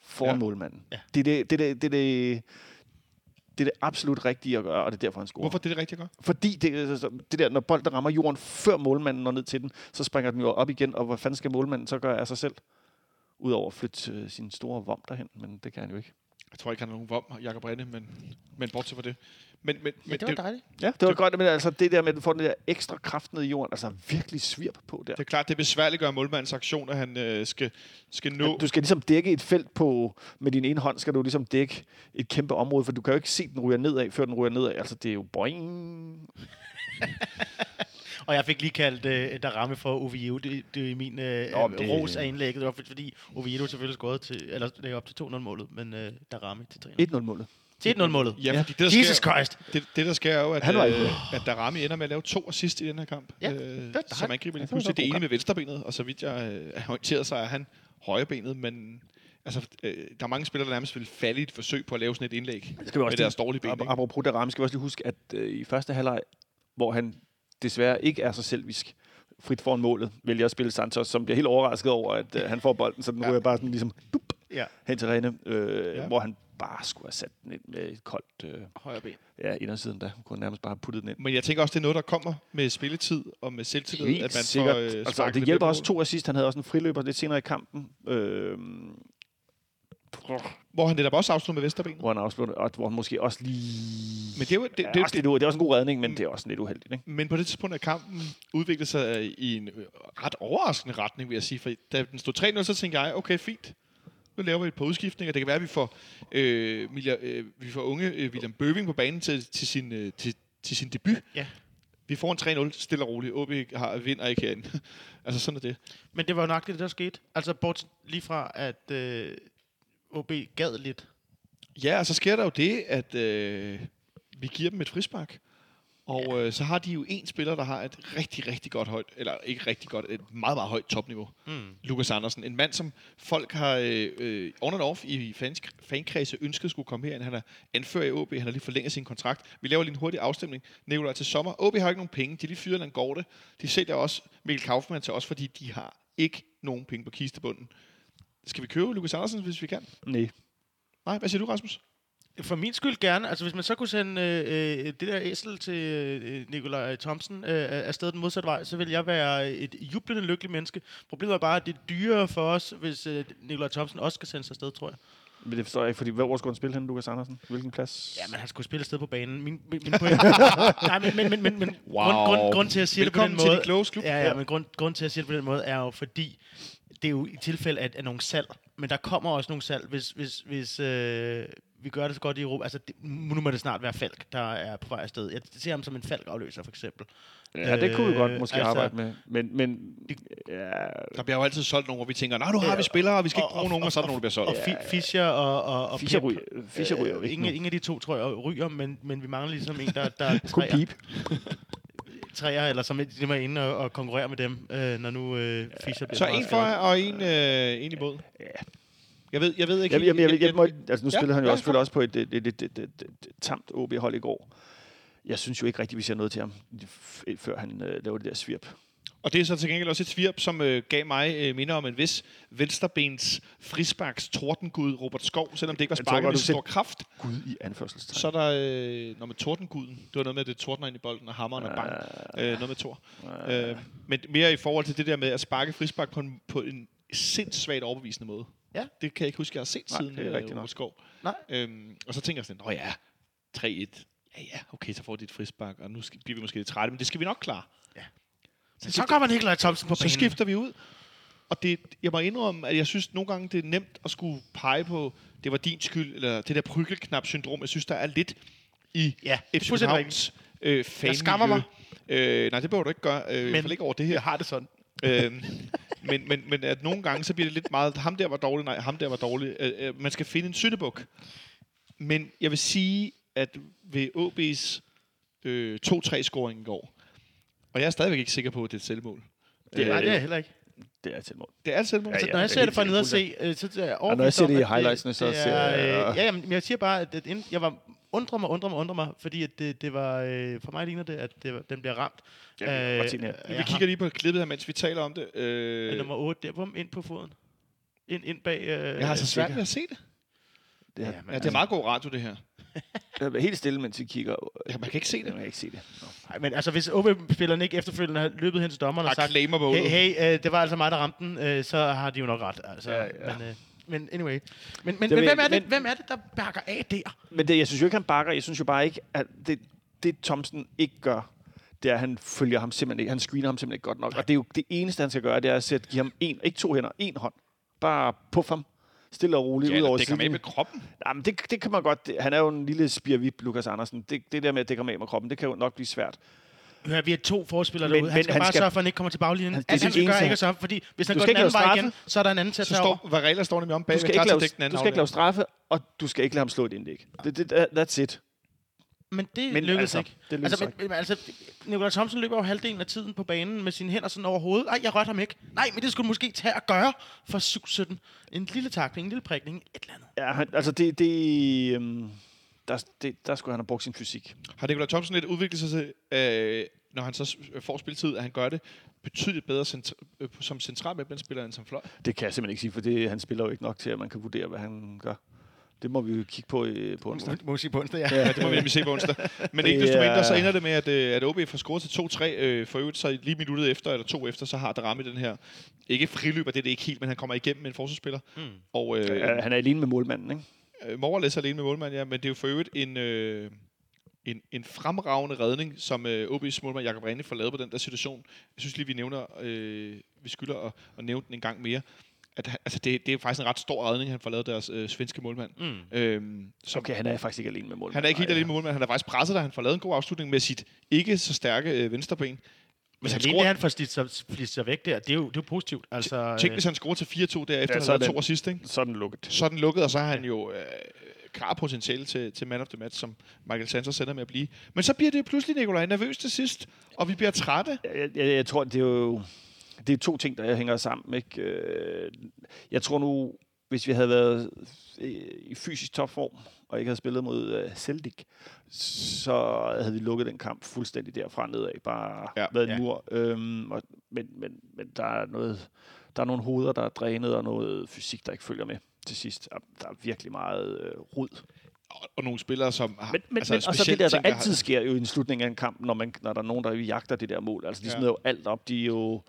foran Ja. målmanden. Ja. Det, er det, det, er det, det, er det, det er det absolut rigtige at gøre, og det er derfor, han scorer. hvorfor det er det rigtigt at gøre? Fordi det, altså, det der, når bolden rammer jorden, før målmanden når ned til den, så springer den jo op igen, og hvad fanden skal målmanden så gøre af sig selv? Udover at flytte øh, sin store vom derhen, men det kan han jo ikke. Jeg tror ikke, han har nogen vom, Jakob Rinde, men, men bortset fra det. Men, men, ja, men det var dejligt. Ja, det var godt, men altså det der med, at du får den der ekstra kraft ned i jorden, altså virkelig svirp på der. det er klart, det besværliggør målmandens aktion, at han øh, skal, skal nå... Du skal ligesom dække et felt på, med din ene hånd skal du ligesom dække et kæmpe område, for du kan jo ikke se, den ryger nedad, før den ryger nedad. Altså, det er jo boing. Og jeg fik lige kaldt øh, Darami for Oviedo. Det, det er min øh, Nå, det... det- ros af indlægget. Det var for- fordi Oviedo selvfølgelig scorede til, eller det op til 2-0-målet, men øh, Darami til 3-0. 1-0-målet. Til 1-0-målet. Ja, fordi det, der Jesus sker, Christ. det, det, der sker er jo, at, Han var øh, ikke at Darami ender med at lave to assist i den her kamp. Ja, øh, det som angriber lige pludselig. Det ene med venstrebenet, og så vidt jeg øh, har orienteret sig, er han højrebenet, men Altså, øh, der er mange spillere, der nærmest vil falde i et forsøg på at lave sådan et indlæg Det skal vi med deres dårlige ben. Ap- Ikke? apropos der ramme, skal vi også lige huske, at øh, i første halvleg, hvor han desværre ikke er så selvisk, frit foran målet, vælger at spille Santos, som bliver helt overrasket over, at øh, han får bolden, så den Ja. ryger bare sådan ligesom dup, Ja. hen til Rene, øh, ja. hvor han bare skulle have sat den ind med et koldt øh, Højre ben. ja, indersiden, der kunne nærmest bare have puttet den ind. Men jeg tænker også, det er noget, der kommer med spilletid og med selvtillid, Helt at man sikkert. får øh, altså, det hjælper også to assist. Han havde også en friløber lidt senere i kampen, øh, Hvor han netop også afslutter med Vesterben. hvor han afsluttede, og hvor han måske også lige... Men det er jo, det, det, det, det, er det, også lidt, det er også en god redning, men det er også lidt uheldigt. Ikke? Men på det tidspunkt af kampen udviklede sig i en øh, ret overraskende retning, vil jeg sige. For da den stod 3-0, så tænkte jeg, okay, fint. Nu laver vi et par udskiftninger. Det kan være, at vi får, øh, Milja, øh, vi får unge øh, William Bøving på banen til, til, sin, øh, til, til sin debut. Ja. Vi får en 3-0, stille og roligt. OB har, vinder ikke herinde. altså sådan er det. Men det var jo nok det, der skete. Altså, bort lige fra, at øh, OB gad lidt. Ja, og så sker der jo det, at øh, vi giver dem et frispark. Og øh, så har de jo en spiller, der har et rigtig, rigtig godt højt, eller ikke rigtig godt, et meget, meget højt topniveau. Mm. Lukas Andersen. En mand, som folk har øh, øh, on and off i fans, fankredse ønsket skulle komme herind. Han er anfører i OB, han har lige forlænget sin kontrakt. Vi laver lige en hurtig afstemning. Nikolaj til sommer. OB har ikke nogen penge. De er lige fyret en Gorte. De sælger også Mikkel Kaufmann til os, fordi de har ikke nogen penge på kistebunden. Skal vi købe Lukas Andersen, hvis vi kan? Nej. Nej, hvad siger du, Rasmus? For min skyld gerne. Altså, hvis man så kunne sende øh, øh, det der æsel til øh, Nikolaj Thomsen øh, afsted den modsatte vej, så vil jeg være et jublende lykkelig menneske. Problemet er bare, at det er dyrere for os, hvis øh, Nikolaj Thomsen også skal sendes afsted, tror jeg. Men det forstår jeg ikke, fordi hvor skulle han spille hen, Lukas Andersen? Hvilken plads? Ja, men han skulle spille afsted på banen. Min, min, min point... Nej, men, men, men, men, men Wow. grund, grund, grund til at sige Velkommen det på den måde... til de kloges klub. Ja, ja, men grund, grund til at sige det på den måde er jo, fordi det er jo i tilfælde af, af nogle salg, men der kommer også nogle salg, hvis, hvis, hvis øh, vi gør det så godt i Europa. Altså, det, nu må det snart være Falk, der er på vej afsted. Jeg ser ham som en Falk-afløser, for eksempel. Ja, det kunne vi godt Øh, måske altså- arbejde med. Men, men ja, Der bliver jo altid solgt nogen, hvor vi tænker, nej, nu har vi spillere, og vi skal ikke og- bruge og- nogen, og så er der nogen, der bliver solgt. Og Fi- Fischer og, og, og Fischer ryger, Fischer ryger jo ikke ingen, ingen af de to, tror jeg, ryger, men, men vi mangler ligesom en, der, der er Kun pip. Træer, eller som ligesom er inde og, og konkurrerer med dem, øh, når nu øh, Fischer bliver Så en for og en, øh, en imod. Ja. Jeg ved, jeg ved ikke... Jeg, jeg, jeg, jeg, jeg, må, altså nu Ja, spillede han jo ja, også, selvfølgelig også på et, et, et, et, et, et, et tamt OB-hold i går. Jeg synes jo ikke rigtigt, vi ser noget til ham, før han øh, laver det der svirp. Og det er så til gengæld også et svirp, som øh, gav mig øh, minder om en vis venstrebens frisbaks tordengud Robert Skov, selvom det ikke var sparket med du stor kraft. Gud i anførselstegn. Så er der, øh, når med tordenguden, det var noget med, at det tordner ind i bolden, og hammeren og bang, øh, noget med tor. Øh, men mere i forhold til det der med at sparke frisbak på en, på en sindssvagt overbevisende måde. Ja. Det kan jeg ikke huske, jeg har set Nej, siden det er øh. Robert Skov. Nej. Øhm, og så tænker jeg sådan, åh ja, 3-1. Ja, ja, okay, så får de et frisbak, og nu skal, bliver vi måske lidt trætte, men det skal vi nok klare. Så, så kommer Nikolaj Thomsen på Så banen. skifter vi ud. Og det, jeg må indrømme, at jeg synes nogle gange, det er nemt at skulle pege på, det var din skyld, eller det der prykkelknap-syndrom. Jeg synes, der er lidt i Ja, det FC Københavns øh, fanmiljø. skammer mig. Øh, nej, det behøver du ikke gøre. Øh, Men- ikke over det her. Jeg har det sådan. øhm, men, men, men at nogle gange, så bliver det lidt meget, ham der var dårlig, nej, ham der var dårlig. Øh, øh, man skal finde en syndebuk. Men jeg vil sige, at ved OB's øh, 2-3-scoring i går, og jeg er stadigvæk ikke sikker på, at det er et selvmål. Det er- Nej, det er jeg heller ikke. Det er til mål. Det er et selvmål. Ja, Ja, ja. Når jeg er ser det fra nede og sikkert se, øh, så er jeg når jeg ser det i at highlightsene, så ser er, jeg- øh, Ja, jamen, men jeg siger bare, at det, ind- jeg var undrer mig, undrer mig, undrer mig, fordi at det, det var, øh, for mig ligner det, at det, var- den bliver ramt. Ja, det her. og Vi kigger lige på klippet her, mens vi taler om det. Øh, nummer 8, der, bum, ind på foden. Ind, ind bag... Øh, jeg har så svært ved at se det. Det er, Ja, men Ja, det er meget god radio, det her. Jeg er helt stille, mens vi kigger. Ja, man kan ikke se det. Jeg kan ikke se det. Nej, men altså, hvis OB-spillerne ikke efterfølgende har løbet hen til dommeren og sagt, Acclaimer målet. hey, hey øh, det var altså mig, der ramte den, øh, så har de jo nok ret. Altså, Ja, ja. Men, øh, men anyway. Men, men, men vil- hvem, er det, men- hvem er det, der bakker af der? Men det, jeg synes jo ikke, han bakker. Jeg synes jo bare ikke, at det, det Thomsen ikke gør, det er, at han følger ham simpelthen ikke. Han screener ham simpelthen ikke godt nok. Og det er jo det eneste, han skal gøre, det er at sætte, give ham en, ikke to hænder, en hånd. Bare puff ham. Stille og roligt Ja, ud over det kan med siden. med kroppen. Jamen, det, det kan man godt. Det, han er jo en lille spirvip, Lukas Andersen. Det, det der med at dække ham af med kroppen, det kan jo nok blive svært. Hør, vi er to forspillere Men- derude. Han skal han bare skal- sørge for, at han ikke kommer til baglinjen. Han- Han, det er Alt han skal gøre, ikke at sørge, fordi hvis han Du går den anden vej straffe. igen, så er der en anden til at tage over. står Varela står nemlig om bag, Du skal, ikke lave, du skal ikke lave straffe, og du skal ikke lade ham slå et indlæg. Det, det, that- that's it. Men det Men lykkedes altså, ikke. det lykkedes altså, men, men, altså, Nikolaj Thomsen løber jo halvdelen af tiden på banen med sine hænder sådan over hovedet. Nej, jeg rørte ham ikke. Nej, men det skulle du måske tage at gøre for 7-17. En lille takling, en lille prikning, et eller andet. Ja, han, altså det, det, øhm, der, det, der skulle han have brugt sin fysik. Har Nikolaj Thomsen lidt udviklet sig til, øh, når han så s- får spilletid, at han gør det betydeligt bedre centra- øh, som central midtbanespiller end som fløj? Det kan jeg simpelthen ikke sige, for det, han spiller jo ikke nok til, at man kan vurdere, hvad han gør. Det må vi jo kigge på øh, på onsdag. Må sige på onsdag, ja. Ja, det må vi nemlig se på onsdag. Men Det ikke desto mindre, så er- ender det med, at, øh, at OB får scoret til 2-3. Øh, for øvrigt, så lige minuttet efter, eller to efter, så har Darami den her, ikke friløber, det er det ikke helt, men han kommer igennem med en forsvarsspiller. Mm. Og øh, Ja, han er alene med målmanden, ikke? øh, Morales er alene med målmand, ja, men det er jo for øvrigt en, øh, en, en fremragende redning, som øh, OB's målmand Jakob Rene får lavet på den der situation. Jeg synes lige, vi nævner, øh, vi skylder at, at nævne den en gang mere. At, han- altså, det, det er faktisk en ret stor redning, han får lavet deres øh, svenske målmand. Mm. Øhm, som, okay, han er faktisk ikke alene med målmanden. Han er ikke helt Nej, alene med målmand, han er faktisk presset der. Han får lavet en god afslutning med sit ikke så stærke øh, venstreben. Hvis han Men alene det, scorer, han får slidt sig, slidt sig væk der, det er jo, det er jo positivt. Altså, tænk, hvis han scorer til 4-2 derefter, Ja, ja, så er er to assist, ikke? Så er den lukket. så er den lukket, og så har han jo øh, klar potentiale til, til man of the match, som Michael Santos sender med at blive. Men så bliver det pludselig, Nikolaj, nervøs til sidst, og vi bliver trætte. Jeg, jeg, jeg tror, det er jo det er to ting, der hænger sammen. Ikke? Øh, Jeg tror nu, hvis vi havde været øh, i fysisk topform, og ikke havde spillet mod øh, Celtic, så havde vi lukket den kamp fuldstændig derfra nedad. Bare Ja. været en Ja. mur. Øhm, og, men, men, men der er noget, der er nogle hoveder, der er drænet, og noget fysik, der ikke følger med til sidst. Der- er virkelig meget øh, rod. Og, og nogle spillere, som har... Men, men, altså, men og så det der, der tænker, altid sker jo i en slutning af en kamp, når, man, når der er nogen, der jagter det der mål. Altså, de Ja. smider jo alt op. De er jo...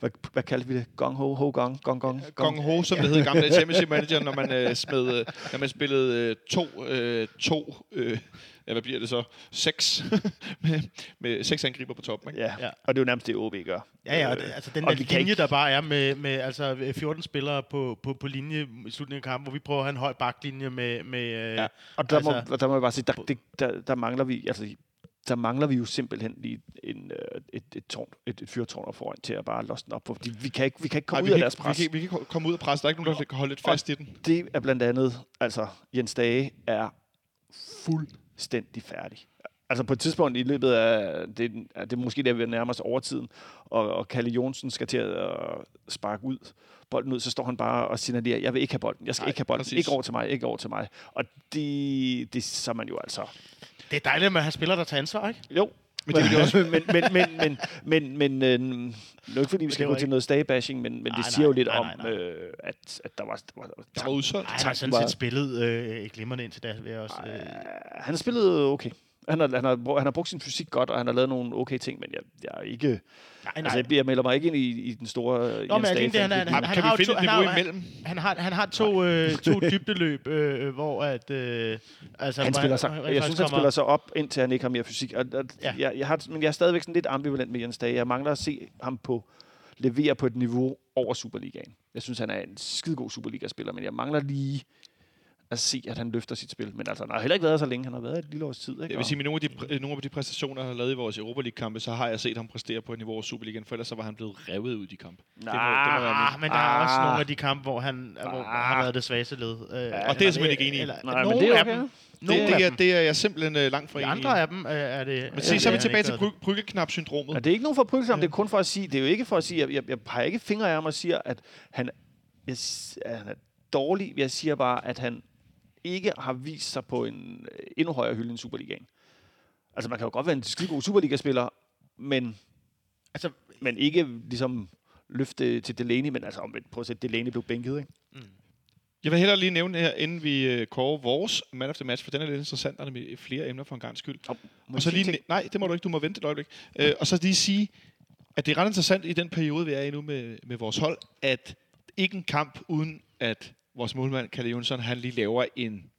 Hvad, hvad kalder vi det? Gong ho, ho gong, gong gong. Gong Ho, som det hed i gamle dage, Championship Manager, når man, øh, smed, øh, når man spillede øh, to, øh, to øh, ja, hvad bliver det så? Seks, med, med seks angriber på toppen, ikke? Ja. Ja. og det er jo nærmest det, OB gør. Ja, ja, det, altså den og der linje, ikke- der bare er med, med altså 14 spillere på, på, på linje i slutningen af kampen, hvor vi prøver at have en høj baklinje med... med øh, Ja. Og der, altså, må, der må jeg bare sige, der, det, der, der mangler vi, altså, der mangler vi jo simpelthen lige en, øh, et, et, tårn, et, et fyrtårn op foran til at bare losse den op på. Fordi vi kan ikke, vi kan ikke komme Ej, ud af kan deres ikke, pres. vi, kan, vi kan komme ud af pres. Der er ikke nogen, der kan holde lidt fast i den. det er blandt andet, altså Jens Dage er fuldstændig færdig. Altså på et tidspunkt i løbet af, det, er- det er måske der, vi er nærmest overtiden, og, og Kalle Jonsen skal til at sparke ud, bolden ud, så står han bare og signalerer, jeg vil ikke have bolden, jeg skal Nej, ikke have bolden, præcis. præcis. ikke over til mig, ikke over til mig. Og det, det så er man jo altså... Det er dejligt med at have spillere, der tager ansvar, ikke? Jo, Men det vil også... men, men, men, men, men, men øh, det er ikke fordi, vi skal gå til noget stagebashing, men, men Nej, det siger jo lidt nej, om, nej, nej. øh, at, at der var... Der var, Der var udsolgt. Han har sådan set spillet øh, glimrende indtil da, vil jeg også... Øh, han har spillet okay. Han har, han, har, han har brugt sin fysik godt, og han har lavet nogle okay ting, men jeg, jeg er ikke... nej, Altså, jeg, jeg melder mig ikke ind i, i den store Nå, men Dage det, han, han, han, han, kan har finde to, et han, har, imellem? han, har, han har to, øh, to dybdeløb, øh, hvor at... Øh, altså, han spiller sig, jeg synes, han spiller sig op, indtil han ikke har mere fysik. Og, og, ja. jeg, jeg har, men jeg er stadigvæk sådan lidt ambivalent med Jens Dage. Jeg mangler at se ham på levere på et niveau over Superligaen. Jeg synes, han er en skidegod Superliga-spiller, men jeg mangler lige at se, at han løfter sit spil. Men altså, han har heller ikke været så længe. Han har været et lille års tid. Ikke? Jeg vil sige, med nogle af, de, nogle af de præstationer, han har lavet i vores Europa League-kampe, så har jeg set ham præstere på et niveau over Superligaen, for ellers så var han blevet revet ud i de kampe. Det må, det må være Ah, men der er også Ah. nogle af de kampe, hvor han, hvor han har været det svageste led. Øh, og det er jeg simpelthen ikke enig i. Eller, Nej, men det er af okay. dem, det, nogle det, af er, det er jeg simpelthen øh, langt fra enig i. andre af dem øh, er det... Men se, så er vi tilbage til bryggeknap-syndromet. Ja, det er ikke nogen forbrydelse, det er kun for at sige, det er jo ikke for at sige, jeg, jeg, jeg peger ikke fingre af ham og siger, at han, jeg, at han er dårlig. Jeg siger bare, at han ikke har vist sig på en øh, endnu højere hylde end Superligaen. Altså, man kan jo godt være en skidegod Superliga-spiller, men, Altså, men ikke ligesom løfte til Delaney, men altså, omvendt, prøv at se, Delaney blev bænket, ikke? Jeg vil hellere lige nævne her, inden vi øh, kårer vores man of the match, for den er lidt interessant, og der er med flere emner for en gang skyld. Og, må Og så lige, nej, det må du ikke, du må vente et øjeblik. Øh, og så lige sige, at det er ret interessant i den periode, vi er i nu med, med vores hold, at ikke en kamp uden at vores målmand, Kalle Jonsson, han lige laver en,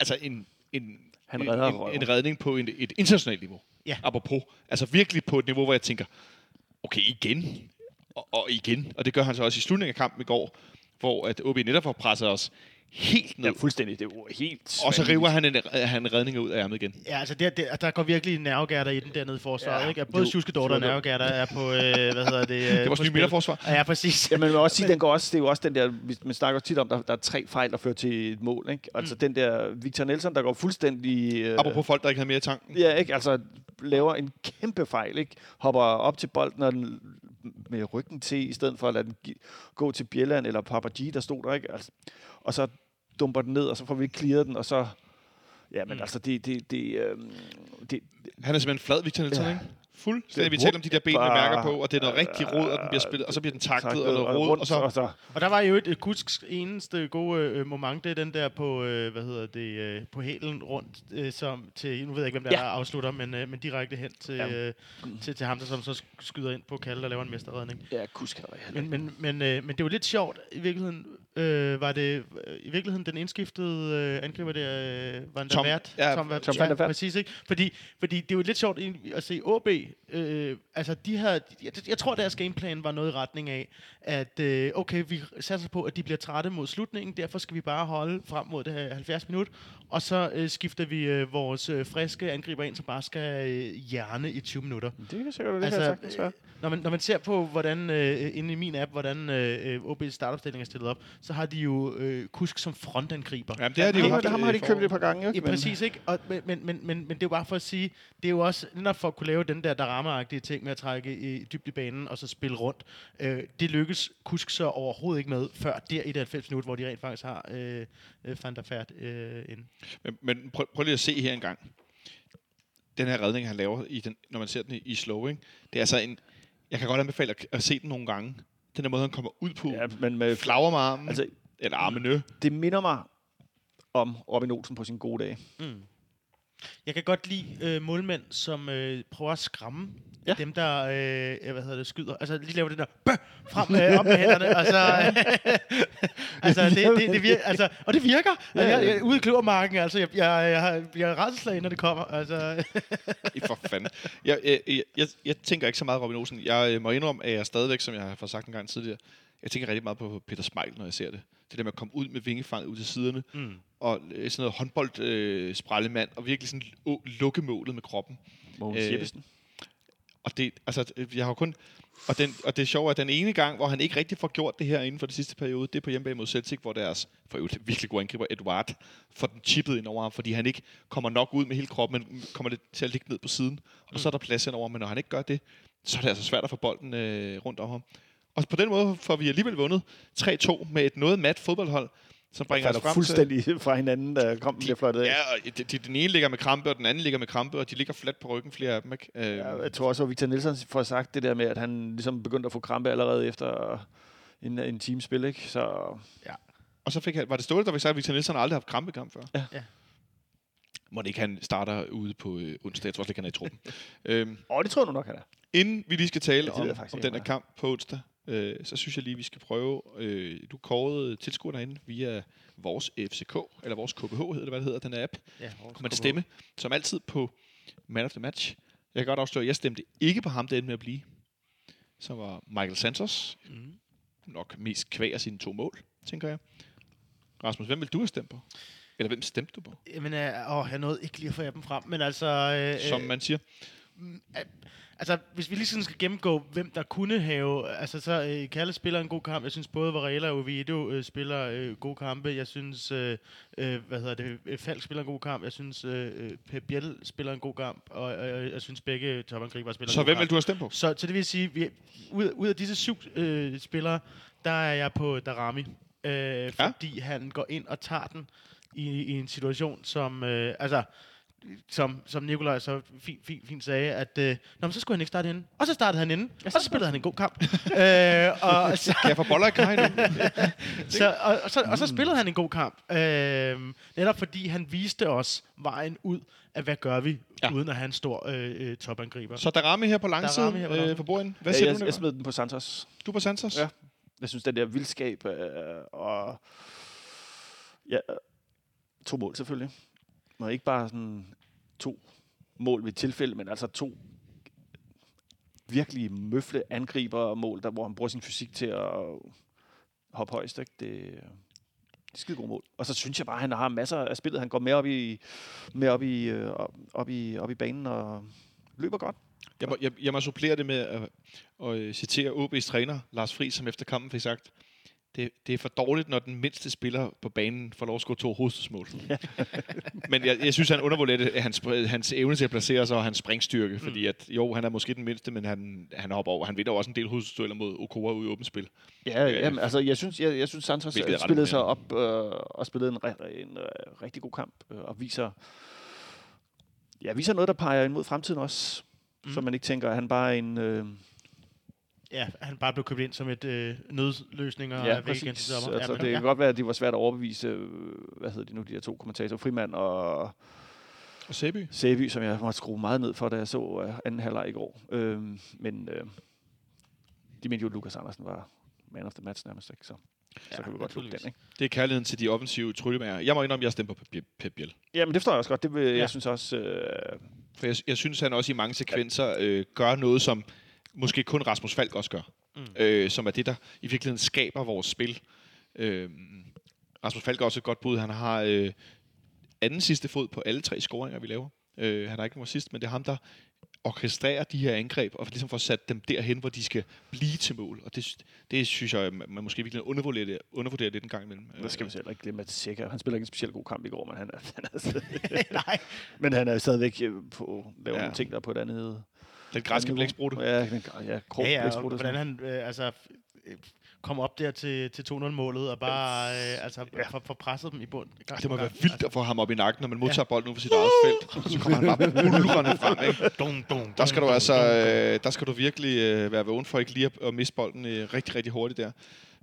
altså en, en, Han en, redder en, en redning på en, et internationalt niveau. Ja. Apropos. Altså virkelig på et niveau, hvor jeg tænker, okay, igen, og, og igen. Og det gør han så også i slutningen af kampen i går, hvor at OB netop får presset os helt ned. Ja, fuldstændig. Det er jo helt og så river han en, han redninger ud af ærmet igen. Ja, altså det, det, der går virkelig nervegærter i den dernede i forsvaret, Ja, ikke? Både jo, Sjuske Dorte og nervegærter er på, øh, hvad hedder det? Det er vores nye midterforsvar. Ja, præcis. Ja, men man må også sige, den går også, det er jo også den der, man snakker tit om, der, der er tre fejl, der fører til et mål. Ikke? Altså mm. den der Victor Nelson, der går fuldstændig... Øh, Apropos folk, der ikke havde mere i tanken. Ja, ikke? Altså laver en kæmpe fejl, ikke? Hopper op til bolden og den, med ryggen til, i stedet for at lade den gi- gå til Bjelland eller Papaji, der stod der, ikke? Altså, og så dumper den ned, og så får vi clearet den, og så... Ja, men mm. altså, det... det, det, øh, det Han er simpelthen flad, Victor Nielsen, Ja. ikke? Fuldstændig. Vi taler om de der ben med mærker på, og det er noget rigtig rod, og den bliver spillet, og så bliver den taklet, og noget rod, rundt, og så... og så Og der var jo et, et Kusks eneste gode øh, moment, det er den der på, øh, hvad hedder det, øh, på hælen rundt, øh, som til, nu ved jeg ikke, hvem der Ja. er, afslutter, men, øh, men direkte hen til, Ja. øh, til, til ham, der som så skyder ind på Kalle, der laver en mesterredning. ja, kusk Men, men, men, øh, men det var lidt sjovt. I virkeligheden øh, var det øh, i virkeligheden den indskiftede øh, angriber der øh, var en Tom- der vært. ja, Tom, Vært. Tom van der Vaart. præcis ikke. Fordi, fordi det er jo lidt sjovt at se OB. Øh, altså de her, jeg, jeg tror deres gameplan var noget i retning af at øh, okay vi satser på at de bliver trætte mod slutningen. Derfor skal vi bare holde frem mod det her 70 minut, og så øh, skifter vi øh, vores øh, friske angriber ind, som bare skal øh, hjerne i 20 minutter. Det kan sikkert det Altså, kan sagtens være. Når man, når man ser på, hvordan øh, inde i min app, hvordan øh, OB's startopstilling er stillet op, så har de jo øh, Kusk som frontangriber. Jamen, det har de jo Ham, haft. ham har de i købt et par gange, Ja, ikke? Men- præcis, ikke? Og, men, men, men, men, men det er jo bare for at sige, det er jo også, netop for at kunne lave den der Darama-agtige ting med at trække i dybt i banen og så spille rundt, øh, det lykkes Kusk så overhovedet ikke med, før der i det 90 minutter, hvor de rent faktisk har øh, øh, Van der Fært øh, ind. Men, men prøv, prøv lige at se her en gang. Den her redning, han laver, i den, når man ser den i, i slow, ikke? det er altså en... Jeg kan godt anbefale at, at se den nogle gange. Den der måde, han kommer ud på. Ja, men med, Flagrer med armen. altså, eller armene. det minder mig om Robin Olsen på sin gode dage. Mm. Jeg kan godt lide øh, målmænd, som øh, prøver at skræmme Ja. dem, der øh, hvad hedder det, skyder. Altså lige laver det der bøh, frem øh, op med hænderne. Og så, altså, det, det, det virker, altså, og det virker. Ja, Ja, jeg, jeg, ude i kløvermarken, altså, jeg, jeg, jeg, jeg er rædselslag, når det kommer. Altså, For fanden. Jeg, jeg, jeg, jeg, jeg tænker ikke så meget Robin Olsen. Jeg øh, må indrømme, at jeg stadigvæk, som jeg har sagt en gang tidligere, jeg tænker rigtig meget på Peter Smeichel, når jeg ser det. Det der med at komme ud med vingefanget ud til siderne, mm. og øh, sådan noget håndbold øh, sprallemand, og virkelig sådan å- lukke målet med kroppen. Mogens Øh, Jeppesen. Og det, altså, øh, jeg har kun... Og, den, og det er sjovt, at den ene gang, hvor han ikke rigtig får gjort det her inden for den sidste periode, det er på hjemmebane mod Celtic, hvor deres for øvrigt virkelig gode angriber, Eduard, får den chippet ind over ham, fordi han ikke kommer nok ud med hele kroppen, men kommer det til at ligge ned på siden. Og så er der plads ind over, men når han ikke gør det, så er det altså svært at få bolden øh, rundt om ham. Og på den måde får vi alligevel vundet 3-2 med et noget mat fodboldhold, som bringer os frem til... fuldstændig fra hinanden, da kom den bliver flottet af. Ja, og de, de, den ene ligger med krampe, og den anden ligger med krampe, og de ligger fladt på ryggen, flere af dem. Ikke? Øh, Ja, jeg tror også, at Victor Nielsen får sagt det der med, at han ligesom begyndte at få krampe allerede efter en, en teamspil, ikke? Så Og så fik han, var det Ståle, der fik sagt, at Victor Nielsen har aldrig haft krampekamp før? Ja. Ja. Må det ikke, han starter ude på øh, onsdag. Jeg tror slet ikke, han er i truppen. øhm, åh, det tror jeg nu nok, han er. inden vi lige skal tale Ja, om, om den her kamp på onsdag, øh, så synes jeg lige, vi skal prøve. Øh, du kårede tilskuerne derinde via vores FCK, eller vores KBH hedder det, hvad det hedder, den her app. ja, Kunne man stemme, som altid, på Man of the Match. Jeg kan godt afsløre, at jeg stemte ikke på ham, der endte med at blive. Som var Michael Santos. Mm. Nok mest kvæg af sine to mål, tænker jeg. Rasmus, hvem vil du have stemt på? Eller hvem stemte du på, Jamen, øh, åh, jeg nåede ikke lige at få dem frem, men altså... Øh, som man siger? Altså, hvis vi lige sådan skal gennemgå, hvem der kunne have... Altså, så øh, Kalle spiller en god kamp. Jeg synes både Varela og Oviedo øh, spiller øh, gode kampe. Jeg synes, øh, øh, hvad hedder det, øh, Falk spiller en god kamp. Jeg synes, øh, øh, Pep Biel spiller en god kamp. Og øh, jeg synes, begge topangriber spiller Så en god hvem kamp. vil du have stemt på? Så, så det vil sige, vi, ud, ud af disse syv øh, spillere, der er jeg på Darami. Øh, fordi han går ind og tager den i, i en situation, som... Øh, altså, som, som Nikolaj så fint, fint, fint sagde, at øh, Nå, men så skulle han ikke starte inden. Og så startede han inden, og så spillede han en god kamp. øh, og, så, Kan jeg få boller i så, og, og, så, og så spillede han en god kamp. Øh, netop fordi han viste os vejen ud af, hvad gør vi, Ja. uden at have en stor øh, øh, topangriber. Så Darami her på langsiden her på øh, langsiden. for bordenden. Hvad Ja, siger jeg, du, jeg Nicolaj? smed den på Santos. Du på Santos? Ja. Jeg synes, den der vildskab øh, og ja, to mål selvfølgelig. Og ikke bare sådan to mål ved tilfælde, men altså to virkelig møfle angriber og mål, der, hvor han bruger sin fysik til at hoppe højst. Ikke? Det, skide gode mål. Og så synes jeg bare, at han har masser af spillet. Han går med op i, med op i, øh, op, op i, op i banen og løber godt. Jeg må, jeg, jeg må supplere det med at, at, at citere OB's træner, Lars Friis, som efter kampen fik sagt, det, det er for dårligt, når den mindste spiller på banen får lov at score to hovedstødsmål. Men jeg, jeg synes, han undervurderer hans, hans evne til at placere sig og hans springstyrke, mm. fordi at, jo, han er måske den mindste, men han, han hopper over. Han vinder også en del hovedstødsdueller mod Okora ude i åbent spil. Ja, ja men, altså, jeg synes, jeg, jeg synes Santos spillede sig op øh, og spillede en, re- en øh, rigtig god kamp øh, og viser, ja, viser noget, der peger ind mod fremtiden også. Mm. Så man ikke tænker, at han bare er en... Øh, Ja, han bare blev købt ind som et øh, nødløsning og ja, væk igen til præcis. sommer. Altså, men- det kan godt være, at det var svært at overbevise, øh, hvad hedder de nu, de her to kommentatorer, Frimand og Og Sæby? Sæby, som jeg måtte skrue meget ned for, da jeg så øh, anden halvleg i går. Øh, men øh, de mente jo, at Lukas Andersen var man of the match nærmest, ikke? Så, ja, så kan vi godt lukke den, ikke? Det er kærligheden til de offensive tryllemager. Jeg må indrømme, at jeg stemmer på Pep- Biel. Jamen, det forstår jeg også godt. Det vil, ja. Ja. Jeg synes også... Øh, For jeg, jeg synes, han også i mange sekvenser øh, gør noget, som måske kun Rasmus Falk også gør. Mm. Øh, som er det, der i virkeligheden skaber vores spil. Øh, Rasmus Falk er også et godt bud. Han har øh, anden sidste fod på alle tre scoringer, vi laver. Øh, han har ikke nogen sidst, men det er ham, der orkestrerer de her angreb, og ligesom får sat dem derhen, hvor de skal blive til mål. Og det, det synes jeg, man måske virkelig undervurderer, det, undervurderer lidt en gang imellem. Der skal vi så heller ikke glemme, at Sikker, han spiller ikke en specielt god kamp i går, men han er, han er, stadig, Nej, men han er stadigvæk øh, på lave Ja. ja. nogle ting, der er på et andet... Den græske blæksprutte. Ja, den, ja, krog ja, ja, og hvordan han øh, altså, øh, kom op der til, til 2-0-målet og bare øh, altså, Ja. for, for presset dem i bund. gang Det må være vildt at få ham op i nakken, når man modtager bolden ud for sit eget felt. Og så kommer han bare bulrende frem. Ikke? Dun, dun, Der skal du altså, øh, der skal du virkelig øh, være vågen for ikke lige at, at miste bolden øh, rigtig, rigtig hurtigt der.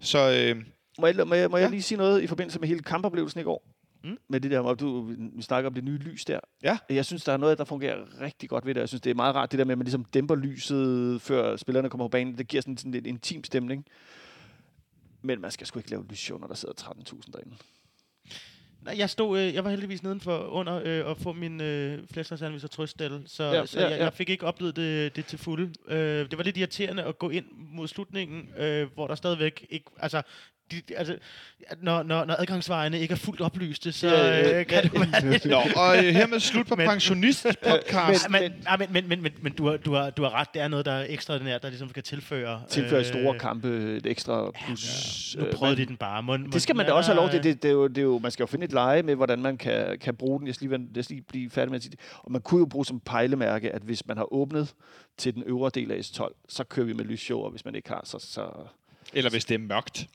Så øh, Må jeg, må, jeg, må jeg Ja. lige sige noget i forbindelse med hele kampoplevelsen i går? Mm. Med det der, hvor du vi snakker om det nye lys der. Ja. Jeg synes, der er noget, der fungerer rigtig godt ved det. Jeg synes, det er meget rart, det der med, at man ligesom dæmper lyset, før spillerne kommer på banen. Det giver sådan, sådan en intim stemning. Men man skal sgu ikke lave lysshow, når der sidder 13.000 derinde. Nej, jeg stod, øh, jeg var heldigvis nedenfor under øh, at få min øh, flæskesteg og trøstel, så, ja, så ja, jeg, ja. jeg fik ikke oplevet det, det til fulde. Øh, det var lidt irriterende at gå ind mod slutningen, øh, hvor der stadigvæk ikke, altså, de, altså når, når, når adgangsvejene ikke er fuldt oplyste, så Ja, ja, øh, kan det være lidt... Nå, og øh, hermed slut på pensionist-podcast. Men, men, men, men, men, men, men du, har, du, har, du har ret, det er noget, der er ekstraordinært, der ligesom skal tilføre... Tilføje øh, store kampe, et ekstra plus. Nu øh, prøvede men- de den bare. Må, må Det skal man da også have lov til. Det, det, er jo, det er jo, man skal jo finde et leje med, hvordan man kan, kan bruge den. Jeg skal, lige, jeg skal lige blive færdig med at sige det. Og man kunne jo bruge som pejlemærke, at hvis man har åbnet til den øvre del af S12, så kører vi med lysshow, og hvis man ikke har, så... så Eller hvis det er mørkt,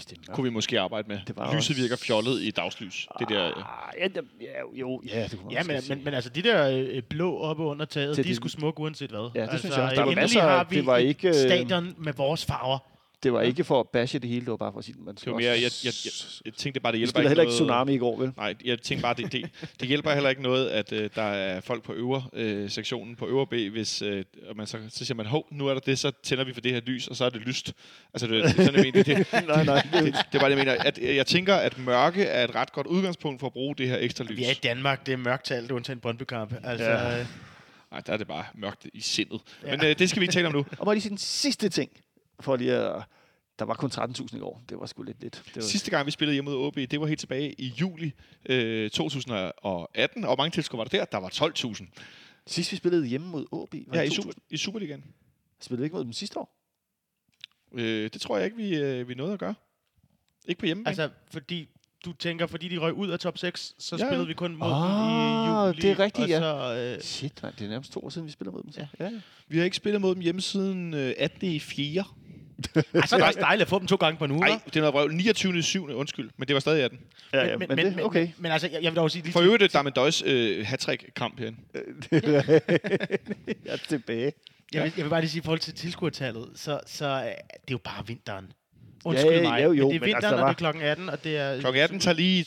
hvis det er kunne vi måske arbejde med. Det var Lyset også- virker fjollet i dagslys. Det der, Ah, ja, ja, jo, ja, det kunne Ja, men, men, men altså, de der øh, blå oppe under taget, Til de er det- sgu smukke uanset hvad. Ja, det altså, synes jeg også. Der var masser har vi det var ikke, øh, stadion med vores farver. Det var ikke for at bashe det hele, det var bare for at sige, at man det var mere, jeg, jeg, jeg, jeg tænkte bare, det hjælper ikke heller ikke noget. Tsunami i går, vel? Nej, jeg tænker bare, det, det, det hjælper heller ikke noget, at øh, der er folk på øvre øh, sektionen på øvre B, hvis øh, og man så, så siger man, hov, nu er der det, så tænder vi for det her lys, og så er det lyst. Altså, det, det, sådan, jeg mener, det, det, nej, nej. det, det, er bare det, jeg mener. At, øh, jeg tænker, at mørke er et ret godt udgangspunkt for at bruge det her ekstra lys. Vi er i Danmark, det er mørkt talt, undtagen en Brøndby-kamp. Altså, Ja. ja. Nej, der er det bare mørkt i sindet. Ja. Men øh, det skal vi ikke tale om nu. Og må jeg lige sige den sidste ting, for lige at... Der var kun 13.000 i år. Det var sgu lidt lidt. Det var, Sidste gang, vi spillede hjemme mod OB, det var helt tilbage i juli øh, 2018. Og hvor mange tilskuere var der der? Der var 12.000. Sidst vi spillede hjemme mod AB, var Ja, det i, 2000. super, i Superligaen. Spillede vi ikke mod dem sidste år? Øh, det tror jeg ikke, vi, øh, vi nåede at gøre. Ikke på hjemmebane. altså, fordi du tænker, fordi de røg ud af top 6, så Ja, ja. spillede vi kun mod Ah, dem i juli. det er rigtigt, og ja. Så, øh, Shit, man, det er nærmest to år siden, vi spillede mod dem. Så. Ja. Ja. Vi har ikke spillet mod dem hjemme siden øh, 18. i 4. ej, så er det også dejligt at få dem to gange på en uge. Nej, det er noget vrøvl. 29. i 7. Undskyld, men det var stadig 18. Ja, ja, men, men, det, okay. Men, men altså, jeg, jeg vil dog sige... lige For øvrigt, det er Darmen Døjs øh, hat-trick-kamp herinde. jeg er tilbage. Jeg vil, jeg vil bare lige sige, i forhold til tilskuertallet, så, så øh, det er jo bare vinteren. Undskyld Ja, mig, ja, jo, jo, men det er men vinteren, altså, der og var- det er klokken 18, og det er... Klokken 18 tager lige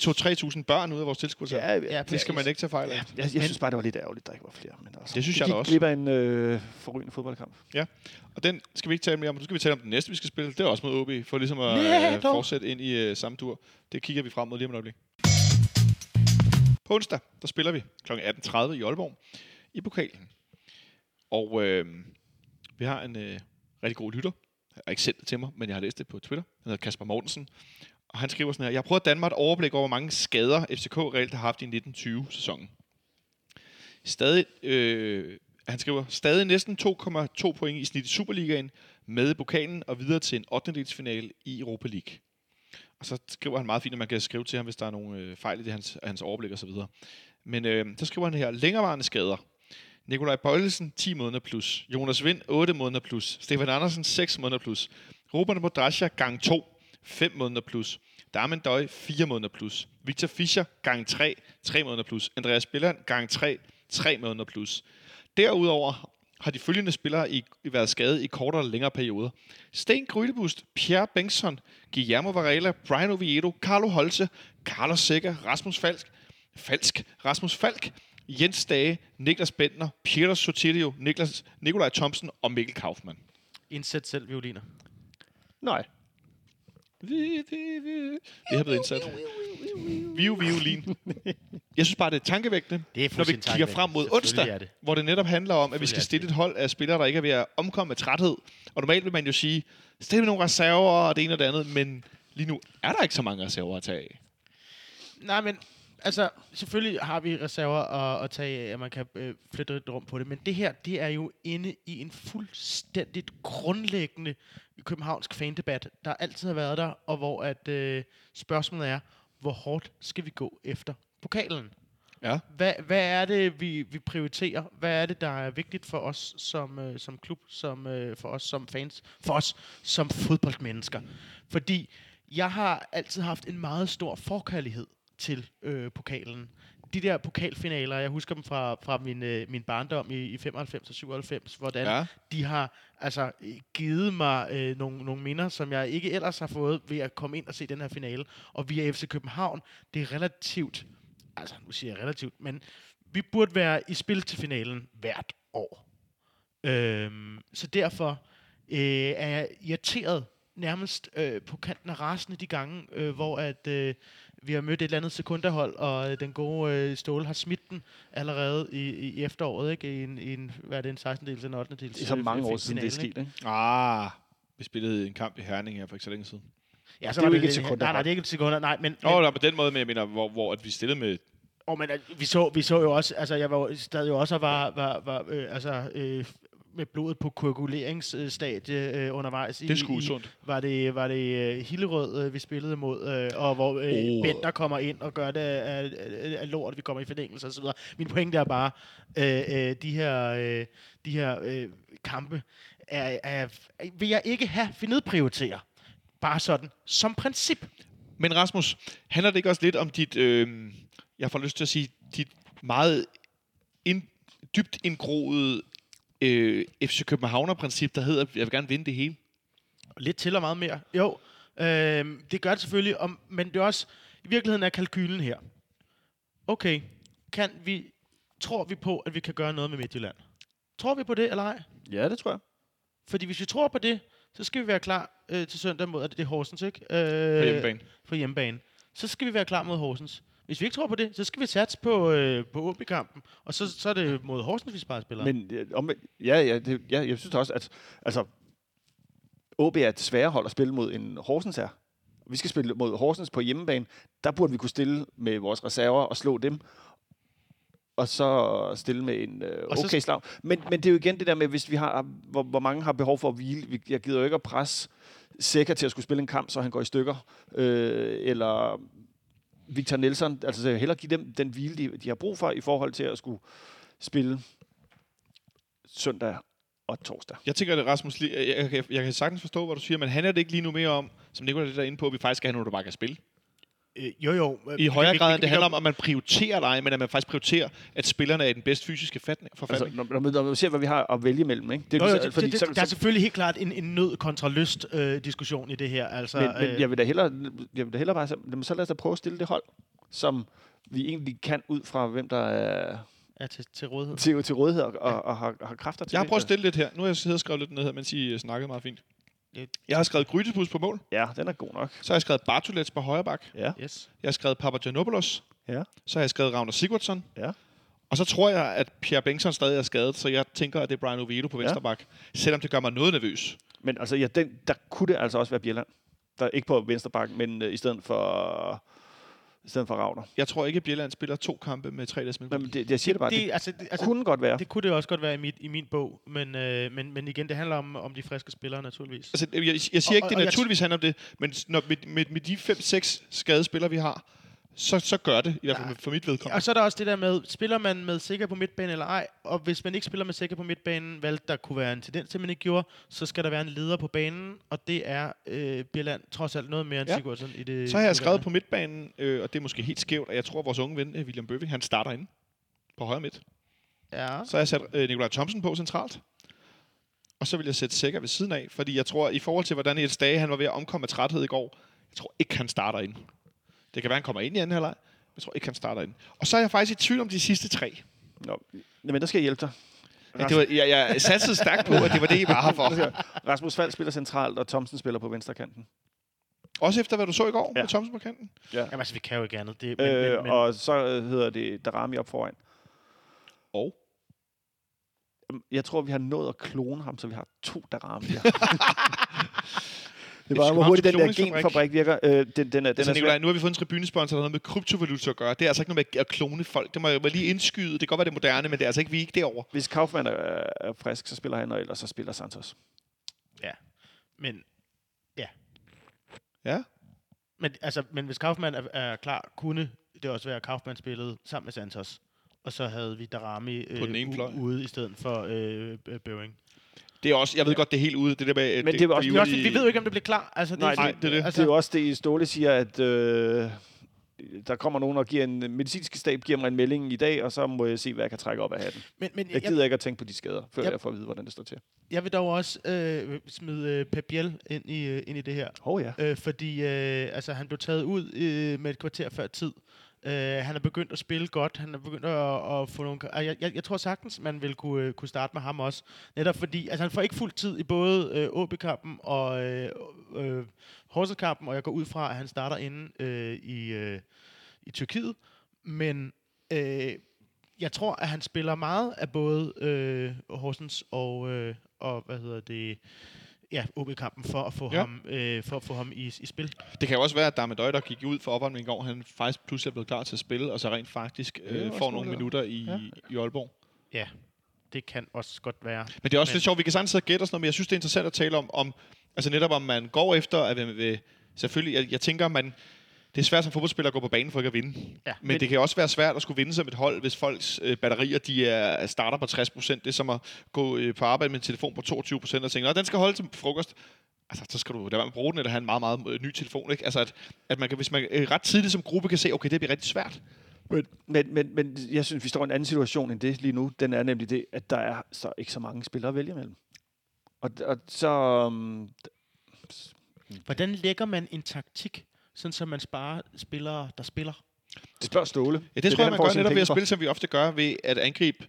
2-3.000 børn ud af vores tilskuere. Ja, ja, Ja, Det skal man ikke tage fejl af. Jeg, jeg synes bare, det var lidt ærgerligt, der ikke var flere. Men altså, Det synes jeg da også. glip af en øh, forrygende fodboldkamp. Og den skal vi ikke tale mere om. Nu skal vi tale om den næste, vi skal spille. Det er også mod OB, for ligesom at Ja, øh, fortsætte ind i øh, samme tur. Det kigger vi frem mod lige om et øjeblik. På onsdag, der spiller vi kl. 18.30 i Aalborg i pokalen. Og øh, vi har en øh, rigtig god lytter. Jeg har ikke sendt det til mig, men jeg har læst det på Twitter. Han hedder Kasper Mortensen. Og han skriver sådan her, jeg har prøvet at danne mig et overblik over, hvor mange skader FCK reelt har haft i 1920-sæsonen. Stadig, øh, han skriver, stadig næsten 2,2 point i snit i Superligaen med i pokalen og videre til en 8. i Europa League. Og så skriver han meget fint, at man kan skrive til ham, hvis der er nogle øh, fejl i det, hans, hans overblik og så videre. Men øh, så skriver han her, længerevarende skader. Nikolaj Bøjlesen, 10 måneder plus. Jonas Vind, 8 måneder plus. Stefan Andersen, 6 måneder plus. Robert Modrasja, gang 2, 5 måneder plus. Darmen Døj, 4 måneder plus. Victor Fischer, gang 3, 3 måneder plus. Andreas Billand, gang 3, 3 måneder plus. Derudover har de følgende spillere i, været skadet i kortere eller længere perioder. Sten Grydebust, Pierre Bengtsson, Guillermo Varela, Brian Oviedo, Carlo Holse, Carlos Sækker, Rasmus Falsk, Falsk, Rasmus Falk, Jens Dage, Niklas Bentner, Peter Sotilio, Niklas, Nikolaj Thomsen og Mikkel Kaufmann. Indsæt selv violiner. Nej. Vi, vi, vi. Det har blevet indsat. Viu, violin. Jeg synes bare, det er tankevækkende, Det er når vi kigger frem mod onsdag, det. hvor det netop handler om, at vi skal stille et hold af spillere, der ikke er ved at omkomme med træthed. Og normalt vil man jo sige, stille med nogle reserver og det ene og det andet, men lige nu er der ikke så mange reserver at tage af. Nej, men altså, selvfølgelig har vi reserver at, at tage at man kan øh, flytte lidt rum på det, men det her, det er jo inde i en fuldstændigt grundlæggende københavnsk fandebat, der altid har været der, og hvor at øh, spørgsmålet er, hvor hårdt skal vi gå efter pokalen? Ja. Hvad, hvad er det, vi, vi prioriterer? Hvad er det, der er vigtigt for os som, øh, som klub, som, øh, for os som fans, for os som fodboldmennesker? Fordi jeg har altid haft en meget stor forkærlighed til øh, pokalen. De der pokalfinaler, jeg husker dem fra, fra min, øh, min barndom i, i 95 og 97, hvordan Ja. de har altså givet mig øh, nogle, nogle minder, som jeg ikke ellers har fået ved at komme ind og se den her finale. Og via FC København, det er relativt altså nu siger jeg relativt, men vi burde være i spil til finalen hvert år. Øhm, så derfor øh, er jeg irriteret nærmest øh, på kanten af rasende de gange, øh, hvor at øh, vi har mødt et eller andet sekunderhold, og øh, den gode øh, Ståle har smidt den allerede i, i efteråret, ikke? I en, i en, hvad er det, en 16 dels en 8 dels Det er så mange år siden, det er sket, ikke? Ah, vi spillede en kamp i Herning her for ikke så længe siden. Ja, så Det er jo ikke et det- sekunderhold. Nej, nej, det er ikke et sekunder, nej, men, Åh, oh, på den måde, men jeg mener, hvor, hvor at vi stillede med... Og men altså, vi så, vi så jo også, altså jeg var stadig jo også og var, var, var øh, altså, øh, med blodet på koaguleringsstadie øh, undervejs. Det sgu usundt. Var det, var det øh, Hillerød, øh, vi spillede mod, øh, og hvor øh, Oh. Bender kommer ind og gør det af, af, af lort, vi kommer i forlængelse osv. Min pointe er bare, øh, øh, de her, øh, de her øh, kampe er, er, vil jeg ikke have nedprioritere. Bare sådan, som princip. Men Rasmus, handler det ikke også lidt om dit, øh, jeg får lyst til at sige, dit meget ind, dybt indgroede øh, FC Københavner-princip, der hedder, at jeg vil gerne vinde det hele? Lidt til og meget mere. Jo, øh, det gør det selvfølgelig, om, men det er også, i virkeligheden er kalkylen her. Okay, kan vi, tror vi på, at vi kan gøre noget med Midtjylland? Tror vi på det, eller ej? Ja, det tror jeg. Fordi hvis vi tror på det, så skal vi være klar øh, til søndag mod, er det, det er Horsens, ikke? Øh, På hjemmebane. På hjemmebane. Så skal vi være klar mod Horsens. Hvis vi ikke tror på det, så skal vi satse på, øh, på OB-kampen, og så, så er det mod Horsens, vi sparer spillere. Men om, ja, ja, det, ja, jeg synes også, at altså, OB er et sværere hold at spille mod end Horsens er. Vi skal spille mod Horsens på hjemmebane. Der burde vi kunne stille med vores reserver og slå dem. Og så stille med en øh, Og så- okay slag. Men, men det er jo igen det der med, hvis vi har, hvor, hvor mange har behov for at hvile. Vi- Jeg gider jo ikke at presse Sækker til at skulle spille en kamp, så han går i stykker. Øh, eller Victor Nelson. Altså, heller hellere give dem den hvile, de, de har brug for i forhold til at skulle spille søndag og torsdag. Jeg tænker, at Rasmus, jeg, jeg, jeg, kan sagtens forstå, hvad du siger, men handler det ikke lige nu mere om, som Nicolai er der inde på, at vi faktisk skal have nogen, der bare kan spille? Øh, jo, jo. I højere grad, end det handler om, at man prioriterer dig, men at man faktisk prioriterer, at spillerne er i den bedste fysiske fatning, Altså, forfatning. når, når, man- når man ser, hvad vi har at vælge mellem, ikke? Det Jo, er jo, så- det, det, så- der er så- selvfølgelig helt klart en, en nød kontra lyst øh, diskussion i det her. Altså, men, men øh, jeg vil da hellere, jeg vil da hellere bare sige, jamen, så lad os da prøve at stille det hold, som vi egentlig kan ud fra, hvem der er er til, til rådighed. til, til rådighed og, og, og har, har kræfter til Jeg har prøvet at stille lidt her. Nu har jeg siddet og skrevet lidt ned her, mens I øh, snakkede meget fint. Jeg har skrevet Grytebus på mål. Ja, den er god nok. Så har jeg skrevet Bartolets på højre bak. Ja. Yes. Jeg har skrevet Papagiannopoulos. Ja. Så har jeg skrevet Ravner Sigurdsson. Ja. Og så tror jeg, at Pierre Bengtsson stadig er skadet, så jeg tænker, at det er Brian Oviedo på venstre bak. Selvom det gør mig noget nervøs. Men altså, ja, den, der kunne det altså også være Bjelland. Der er ikke på venstre bakken, men øh, i stedet for i stedet for Ravner. Jeg tror ikke, at Bjelland spiller to kampe med tre dages mellemrum. Men det, jeg siger det bare, det, det, altså, det, det altså, kunne godt være. det kunne det også godt være i, mit, i min bog, men, øh, men, men igen, det handler om, om de friske spillere naturligvis. Altså, jeg, jeg siger Og- ikke, og- det og jeg- naturligvis handler om det, men når, med, med, med de 5-6 skadede spillere, vi har, så, så gør det, i hvert fald for mit vedkommende. Og så er der også det der med, spiller man med sikker på midtbanen eller ej, og hvis man ikke spiller med sikker på midtbanen, hvad der kunne være en tendens til, man ikke gjorde, så skal der være en leder på banen, og det er øh, Bjelland trods alt noget mere end Ja. Sigurdsson i det. Så har jeg skrevet på midtbanen, øh, og det er måske helt skævt, og jeg tror, at vores unge ven, øh, William Bøving, han starter inde på højre midt. Ja. Så har jeg sat øh, Nikolaj Thomsen på centralt. Og så vil jeg sætte Sækker ved siden af, fordi jeg tror, i forhold til, hvordan et Dage han var ved at omkomme af træthed i går, jeg tror ikke, han starter ind. Det kan være, han kommer ind i anden halvleg, jeg tror ikke, han starter ind. Og så er jeg faktisk i tvivl om de sidste tre. Nå, men der skal jeg hjælpe dig. Ja, det var, jeg, jeg satsede stærkt på, at det var det, I var her for. Rasmus Fald spiller centralt, og Thomsen spiller på venstre kanten. Også efter, hvad du så i går Ja. ja. med Thomsen på kanten. Jamen altså, vi kan jo ikke andet. Det, men, Øh, men, men, og så øh, hedder det Darami op foran. Og? Jamen, Jeg tror, vi har nået at klone ham, så vi har to Darami. det Et var, hvor hurtigt den der genfabrik virker. Øh, den, den er, den Altså, er Nikolaj, svær. nu har vi fået en tribunesponsor, der har noget med kryptovaluta at gøre. Det er altså ikke noget med at klone folk. Det må jeg lige indskyde. Det kan godt være, det er moderne, men det er altså ikke, vi er ikke derovre. Hvis Kaufmann er, er frisk, så spiller han, og ellers så spiller Santos. men, Ja. men, altså, men hvis Kaufmann er, er klar, kunne det også være, at Kaufmann spillede sammen med Santos. Og så havde vi Darami øh, På den ene u- fløj. ude i stedet for øh, øh, Bøving. Det er også, jeg ved godt, det er helt ude. Det der med, Men det var også- er Vi, ude også, vi ved jo ikke, om det bliver klar. Altså, det, Nej, nej, det er det. Altså, det er jo også det, Ståle siger, at øh, der kommer nogen og giver en medicinsk stab, giver mig en melding i dag, og så må jeg se, hvad jeg kan trække op af hatten. men, men Jeg gider ikke at tænke på de skader, før Yep. jeg får at vide, hvordan det står til. Jeg vil dog også øh, smide øh, Pep Biel ind i, øh, ind i det her. Åh oh, ja. Øh, fordi øh, altså, han blev taget ud øh, med et kvarter før tid. Øh, han er begyndt at spille godt. Han er begyndt at, at få nogle... Jeg, jeg, jeg tror sagtens, man vil kunne, øh, kunne starte med ham også. Netop fordi altså, han får ikke fuld tid i både øh, OB-kampen og øh, øh, Horsens-kampen, og jeg går ud fra, at han starter inde øh, i, øh, i Tyrkiet. Men øh, jeg tror, at han spiller meget af både øh, Horsens og, øh, og hvad hedder det, ja, OB-kampen for at få Ja. ham, øh, for at få ham i, i spil. Det kan jo også være, at Dame Døj, der gik ud for opvarmning i går, han faktisk pludselig er blevet klar til at spille, og så rent faktisk øh, får nogle minutter i, Ja. i Aalborg. Ja, det kan også godt være. Men det er også Men- lidt sjovt, vi kan sagtens sidde og gætte sådan noget, men jeg synes, det er interessant at tale om, om altså netop om man går efter, at man vil, selvfølgelig, jeg, jeg tænker, man, det er svært som fodboldspiller at gå på banen for ikke at vinde. Ja, Men, men det kan også være svært at skulle vinde som et hold, hvis folks øh, batterier de er, starter på 60% Det er som at gå øh, på arbejde med en telefon på 22% og tænke, at den skal holde til frokost. Altså, så skal du lade være med at bruge den, eller have en meget, meget øh, ny telefon. Ikke? Altså, at, at man kan, hvis man øh, ret tidligt som gruppe kan se, okay, det bliver rigtig svært. Men, men, men, men jeg synes, vi står i en anden situation end det lige nu. Den er nemlig det, at der er så ikke så mange spillere at vælge mellem. Og, og så... Um, Hvordan lægger man en taktik, sådan så man sparer spillere, der spiller? spørg Ståle. Ja, det, det tror jeg, man gør netop ved at spille, som vi ofte gør, ved at angribe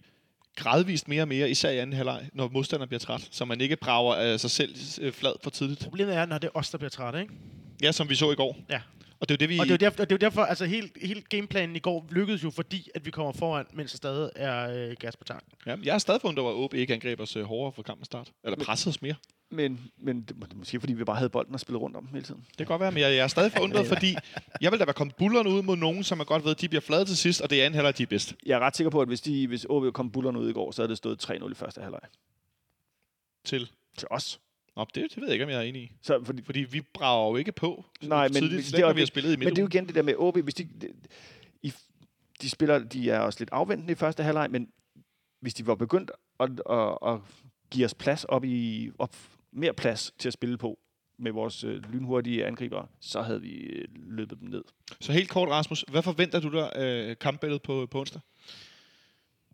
gradvist mere og mere, især i anden halvleg, når modstanderen bliver træt, så man ikke brager øh, sig selv øh, flad for tidligt. Problemet er, når det er os, der bliver trætte, ikke? Ja, som vi så i går. Ja. Og det er jo det, vi... Og det er derfor, og det er derfor altså hele, hele gameplanen i går lykkedes jo, fordi at vi kommer foran, mens der stadig er øh, gas på tanken. ja, jeg er stadig fundet over, at OB ikke angreb os øh, hårdere for kampens start. Eller pressede os mere. Men, men det, må- måske fordi, vi bare havde bolden og spillede rundt om hele tiden. Det kan godt være, men jeg, jeg er stadig forundret, fordi jeg vil da være kommet bullerne ud mod nogen, som man godt ved, at de bliver flade til sidst, og det er anden halvleg, de er bedst. Jeg er ret sikker på, at hvis, de, hvis OB kom bullerne ud i går, så havde det stået 3-0 i første halvleg. Til. Til os. Nå, det, det ved jeg ikke, om jeg er enig i. Så, fordi, Fordi vi brager jo ikke på Nej, men tidligt, det er vi har spillet i men det er jo igen det der med OB. Hvis de, de, i, de spiller, de er også lidt afventende i første halvleg, men hvis de var begyndt at, at, at give os plads op i op, mere plads til at spille på med vores øh, lynhurtige angriber, så havde vi øh, løbet dem ned. Så helt kort, Rasmus, hvad forventer du dig øh, kampbilledet på, på onsdag?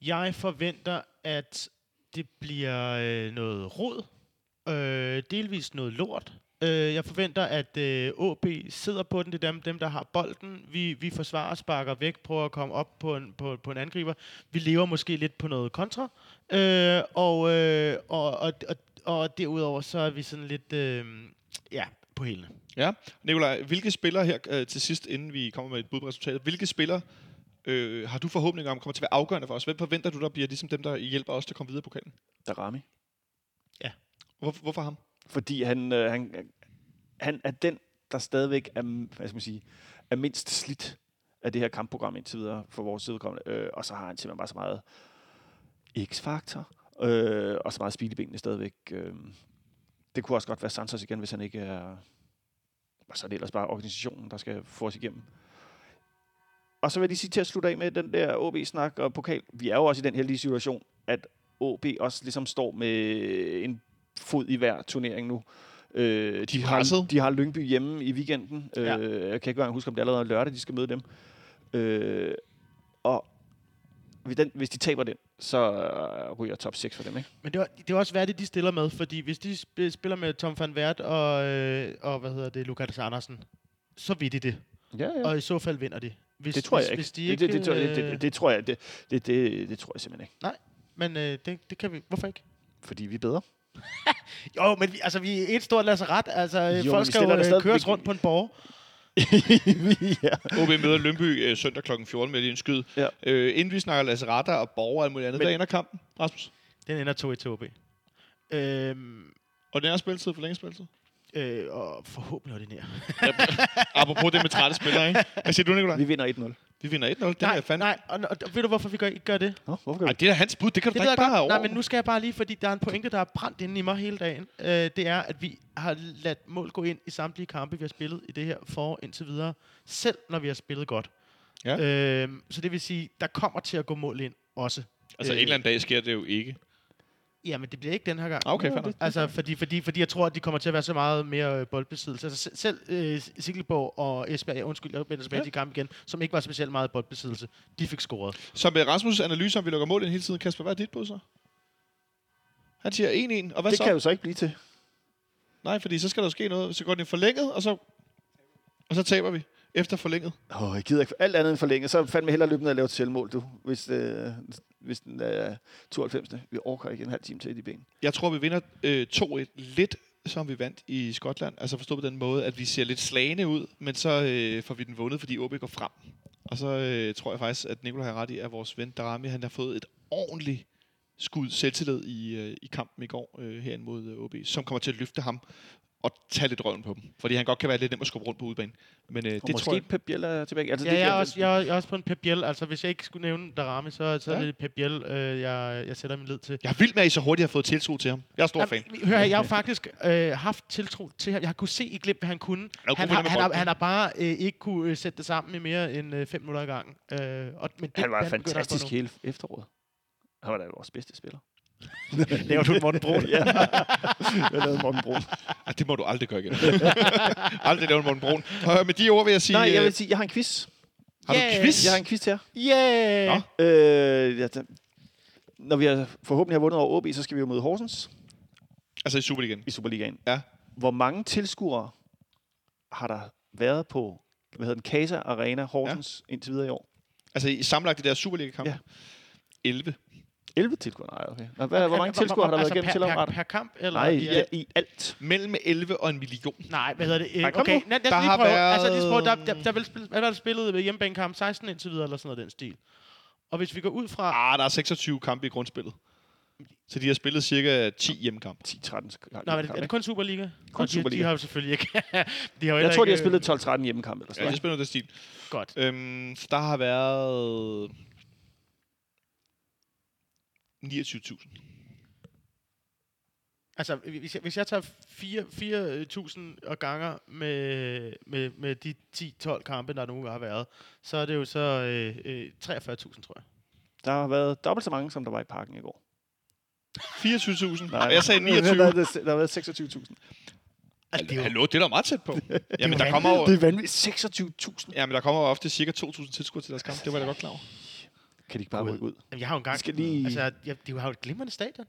Jeg forventer, at det bliver øh, noget rod, øh, delvis noget lort. Øh, jeg forventer, at øh, AB sidder på den. Det er dem, dem der har bolden. Vi, vi forsvarer, sparker væk, prøver at komme op på en, på, på en angriber. Vi lever måske lidt på noget kontra. Øh, og, øh, og, og, og, og derudover så er vi sådan lidt øh, ja, på hælene. Ja. Nikolaj, hvilke spillere her øh, til sidst, inden vi kommer med et bud på resultatet, hvilke spillere øh, har du forhåbninger om kommer til at være afgørende for os? Hvem forventer du, der bliver ligesom dem, der hjælper os til at komme videre på pokalen? Darami. Hvor, hvorfor ham? Fordi han, øh, han, han er den der stadigvæk er, hvad skal man sige, er mindst slidt af det her kampprogram indtil videre for vores vedkommende. Øh, og så har han simpelthen bare så meget x-faktor, øh, og så meget speed i benene stadigvæk. Øh, det kunne også godt være Santos igen, hvis han ikke er... Og så er det ellers bare organisationen, der skal få os igennem. Og så vil jeg lige sige til at slutte af med den der OB-snak og pokal. Vi er jo også i den heldige situation, at OB også ligesom står med en fod i hver turnering nu. Øh, de, har, de har Lyngby hjemme i weekenden. Ja. Ja. Øh, jeg kan ikke engang huske, om det er allerede lørdag, de skal møde dem. Øh, og hvis, den, hvis de taber den, så øh, ryger top 6 for dem, ikke? Men det var, det var også værdigt, de stiller med, fordi hvis de sp- spiller med Tom van Wert og, øh, og hvad hedder det, Lukas Andersen, så vil de det. Ja, ja. Og i så fald vinder de. Hvis, det tror hvis, jeg ikke. Hvis de det, ikke det, det, tror- det, øh, det, det, tror jeg, det, det, det, det tror jeg simpelthen ikke. Men øh, det, det kan vi... Hvorfor ikke? Fordi vi er bedre. Jo, men vi, altså, vi er et stort lasseret. Altså, Jo, folk skal jo øh, stadig- køres rundt på en borg. ja. OB møder Lønby øh, søndag kl. 14 med en skyd. Ja. Øh, inden vi snakker Lasse Ratter og Borger og alt muligt andet, Men- hvad ender kampen, Rasmus? Den ender 2 til OB. Øhm, Og den er spilletid for længe spilletid? øh, og forhåbentlig ordinær. Apropos det med trætte spillere, ikke? Hvad siger du, Nicolaj? Vi vinder 1-0. Vi vinder 1-0. Det Nej, fandme. nej, og, og, og ved du, hvorfor vi gør, ikke gør det? Nå, hvorfor gør Ej, det er da hans bud. Det kan du Det da ved ikke bare over. Nej, men nu skal jeg bare lige, fordi der er en pointe, der er brændt inde i mig hele dagen. Øh, det er, at vi har ladt mål gå ind i samtlige kampe, vi har spillet i det her forår indtil videre. Selv når vi har spillet godt. Ja. Øh, så det vil sige, der kommer til at gå mål ind også. Altså, Øh, en eller anden dag sker det jo ikke. Jamen, det bliver ikke den her gang. Ah, Okay, fair. Altså, fordi, fordi, fordi jeg tror, at de kommer til at være så meget mere øh, boldbesiddelse. Altså, se- selv øh, Silkeborg og Esbjerg, ja, undskyld, jeg vender tilbage Ja. til kamp igen, som ikke var specielt meget boldbesiddelse, de fik scoret. Så med Rasmus' analyse, om vi lukker mål ind hele tiden, Kasper, hvad er dit bud så? Han siger 1-1, og hvad Det så? kan jo så ikke blive til. Nej, fordi så skal der jo ske noget. Så går den i forlænget, og så, og så taber vi efter forlænget. Åh, oh, jeg gider ikke alt andet end forlænget. Så fandme hellere løbe ned og lave et selvmål, du. Hvis, øh, hvis den er 92. Vi orker ikke en halv time til i de ben. Jeg tror, vi vinder øh, 2-1 lidt som vi vandt i Skotland. Altså forstå på den måde, at vi ser lidt slagende ud, men så øh, får vi den vundet, fordi OB går frem. Og så øh, tror jeg faktisk, at Nikolaj har ret i, at vores ven Darami, han har fået et ordentligt skud selvtillid i, øh, i kampen i går øh, herinde mod øh, OB, som kommer til at løfte ham og tage lidt røven på dem. Fordi han godt kan være lidt nem at skubbe rundt på udbanen. Men øh, Og det måske tror jeg... Pep Biel er tilbage. Altså, Ja, det jeg er, også, jeg, er, jeg er også på en Pep Biel. Altså, hvis jeg ikke skulle nævne Darami, så, så Ja. er det Pep Biel, øh, jeg, jeg sætter min lid til. Jeg er vild med, at I så hurtigt har fået tiltro til ham. Jeg er stor fan. Jamen, Hør, her, jeg har faktisk øh, haft tiltro til ham. Jeg har kunnet se i glimt, hvad han kunne. Han har, med han, har, han har bare øh, ikke kunne øh, sætte det sammen i mere end øh, fem minutter ad gangen. Øh, og, men det, Han var gå fantastisk hele efteråret. Han var da vores bedste spiller. Laver du et Morten Brun? ja. Jeg lavede Morten Brun. Ej, det må du aldrig gøre igen. aldrig lave en Morten Brun. Og med de ord vil jeg sige... Nej, jeg øh, vil sige, jeg har en quiz. Har du Yeah. quiz? Jeg har en quiz til jer. Yeah! Nå. Øh, ja, når vi har forhåbentlig har vundet over OB, så skal vi jo møde Horsens Altså i Superligaen. i Superligaen. Ja. Hvor mange tilskuere har der været på hvad hedder den, Casa Arena Horsens ja. indtil videre i år? Altså i sammenlagt det der Superliga-kamp. Ja. 11. 11 tilskuere? Nej, okay. Hvad, hvor mange Altså, tilskuere har der været altså, gennem per, per, per kamp? Eller Nej, i, ja, i alt. Mellem 11 og en million. Nej, hvad hedder det? Nej, kom okay, nu. lad, lad Der lige har prøve. været- Altså, lige prøve. Der, der, der, vil spille, hvad var der spillet ved hjemmebanekamp? 16 indtil videre, eller sådan noget den stil. Og hvis vi går ud fra... Ah, der er 26 kampe i grundspillet. Så de har spillet cirka 10 hjemmekampe. 10-13 Nå, er det, er det kun Superliga? Kun de, Superliga. De har jo selvfølgelig ikke... de har jo Jeg tror, de har ikke- spillet 12-13 hjemmekampe eller Ja, sådan de noget. spiller den stil. Godt. Øhm, så der har været 29.000. Altså, hvis jeg, hvis jeg tager 4.000 og ganger med, med, med de 10-12 kampe, der nu har været, så er det jo så øh, øh, 43.000, tror jeg. Der har været dobbelt så mange, som der var i parken i går. 24.000. Jeg sagde Der, 29. der, der har været 26.000. Altså, det er jo, Hallo, det er da meget tæt på. Jamen, jo der kommer jo, Det er vanvittigt. 26.000. ja, men der kommer jo ofte cirka 2.000 tilskuere til deres kamp. Det var jeg da godt klar over. Kan de ikke bare rykke ud? Jamen, jeg har jo engang... Skal lige- Altså, jeg, de har jo et glimrende stadion.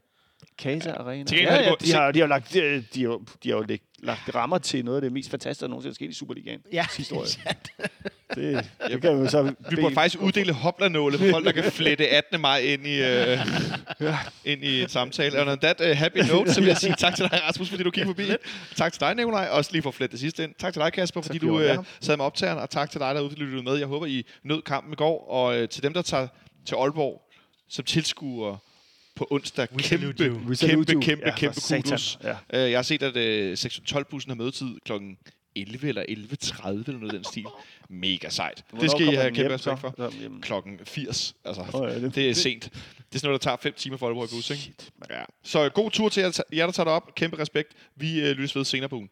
Casa Arena. Til ja, ja, gået- de, har, de har jo lagt, de, de, har, de har jo læg, lagt rammer til noget af det mest fantastiske, der nogensinde er sket i Superligaen. Ja, Sidste år. Det, det kan vi så... Vi burde faktisk uddele hoplanåle for folk, der kan flette 18. maj ind i, øh, ind i et samtale. Og on that uh, happy note, så vil jeg sige tak til dig, Rasmus, fordi du kiggede forbi. Tak til dig, Nikolaj. Også lige for at flette det sidste ind. Tak til dig, Kasper, fordi fordi du øh, med. sad med optageren. Og tak til dig, derude, fordi du lyttede med. Jeg håber, I nød kampen i går. Og øh, til dem, der tager til Aalborg som tilskuer på onsdag, We kæmpe, kæmpe, you. kæmpe, Ja, kæmpe kudos. Ja. Øh, Jeg har set, at øh, sektion 12-bussen har mødetid kl. 11 eller 11.30 eller noget den stil. Mega sejt. Hvornår det skal I have kæmpe respekt for. Så, Klokken 80. Altså, Åh, ja, det- det er sent. Det er sådan noget, der tager 5 timer for Aalborg i bus, ikke? Ja. Så god tur til jer, jer, der tager det op. Kæmpe respekt. Vi øh, lyttes ved senere på ugen.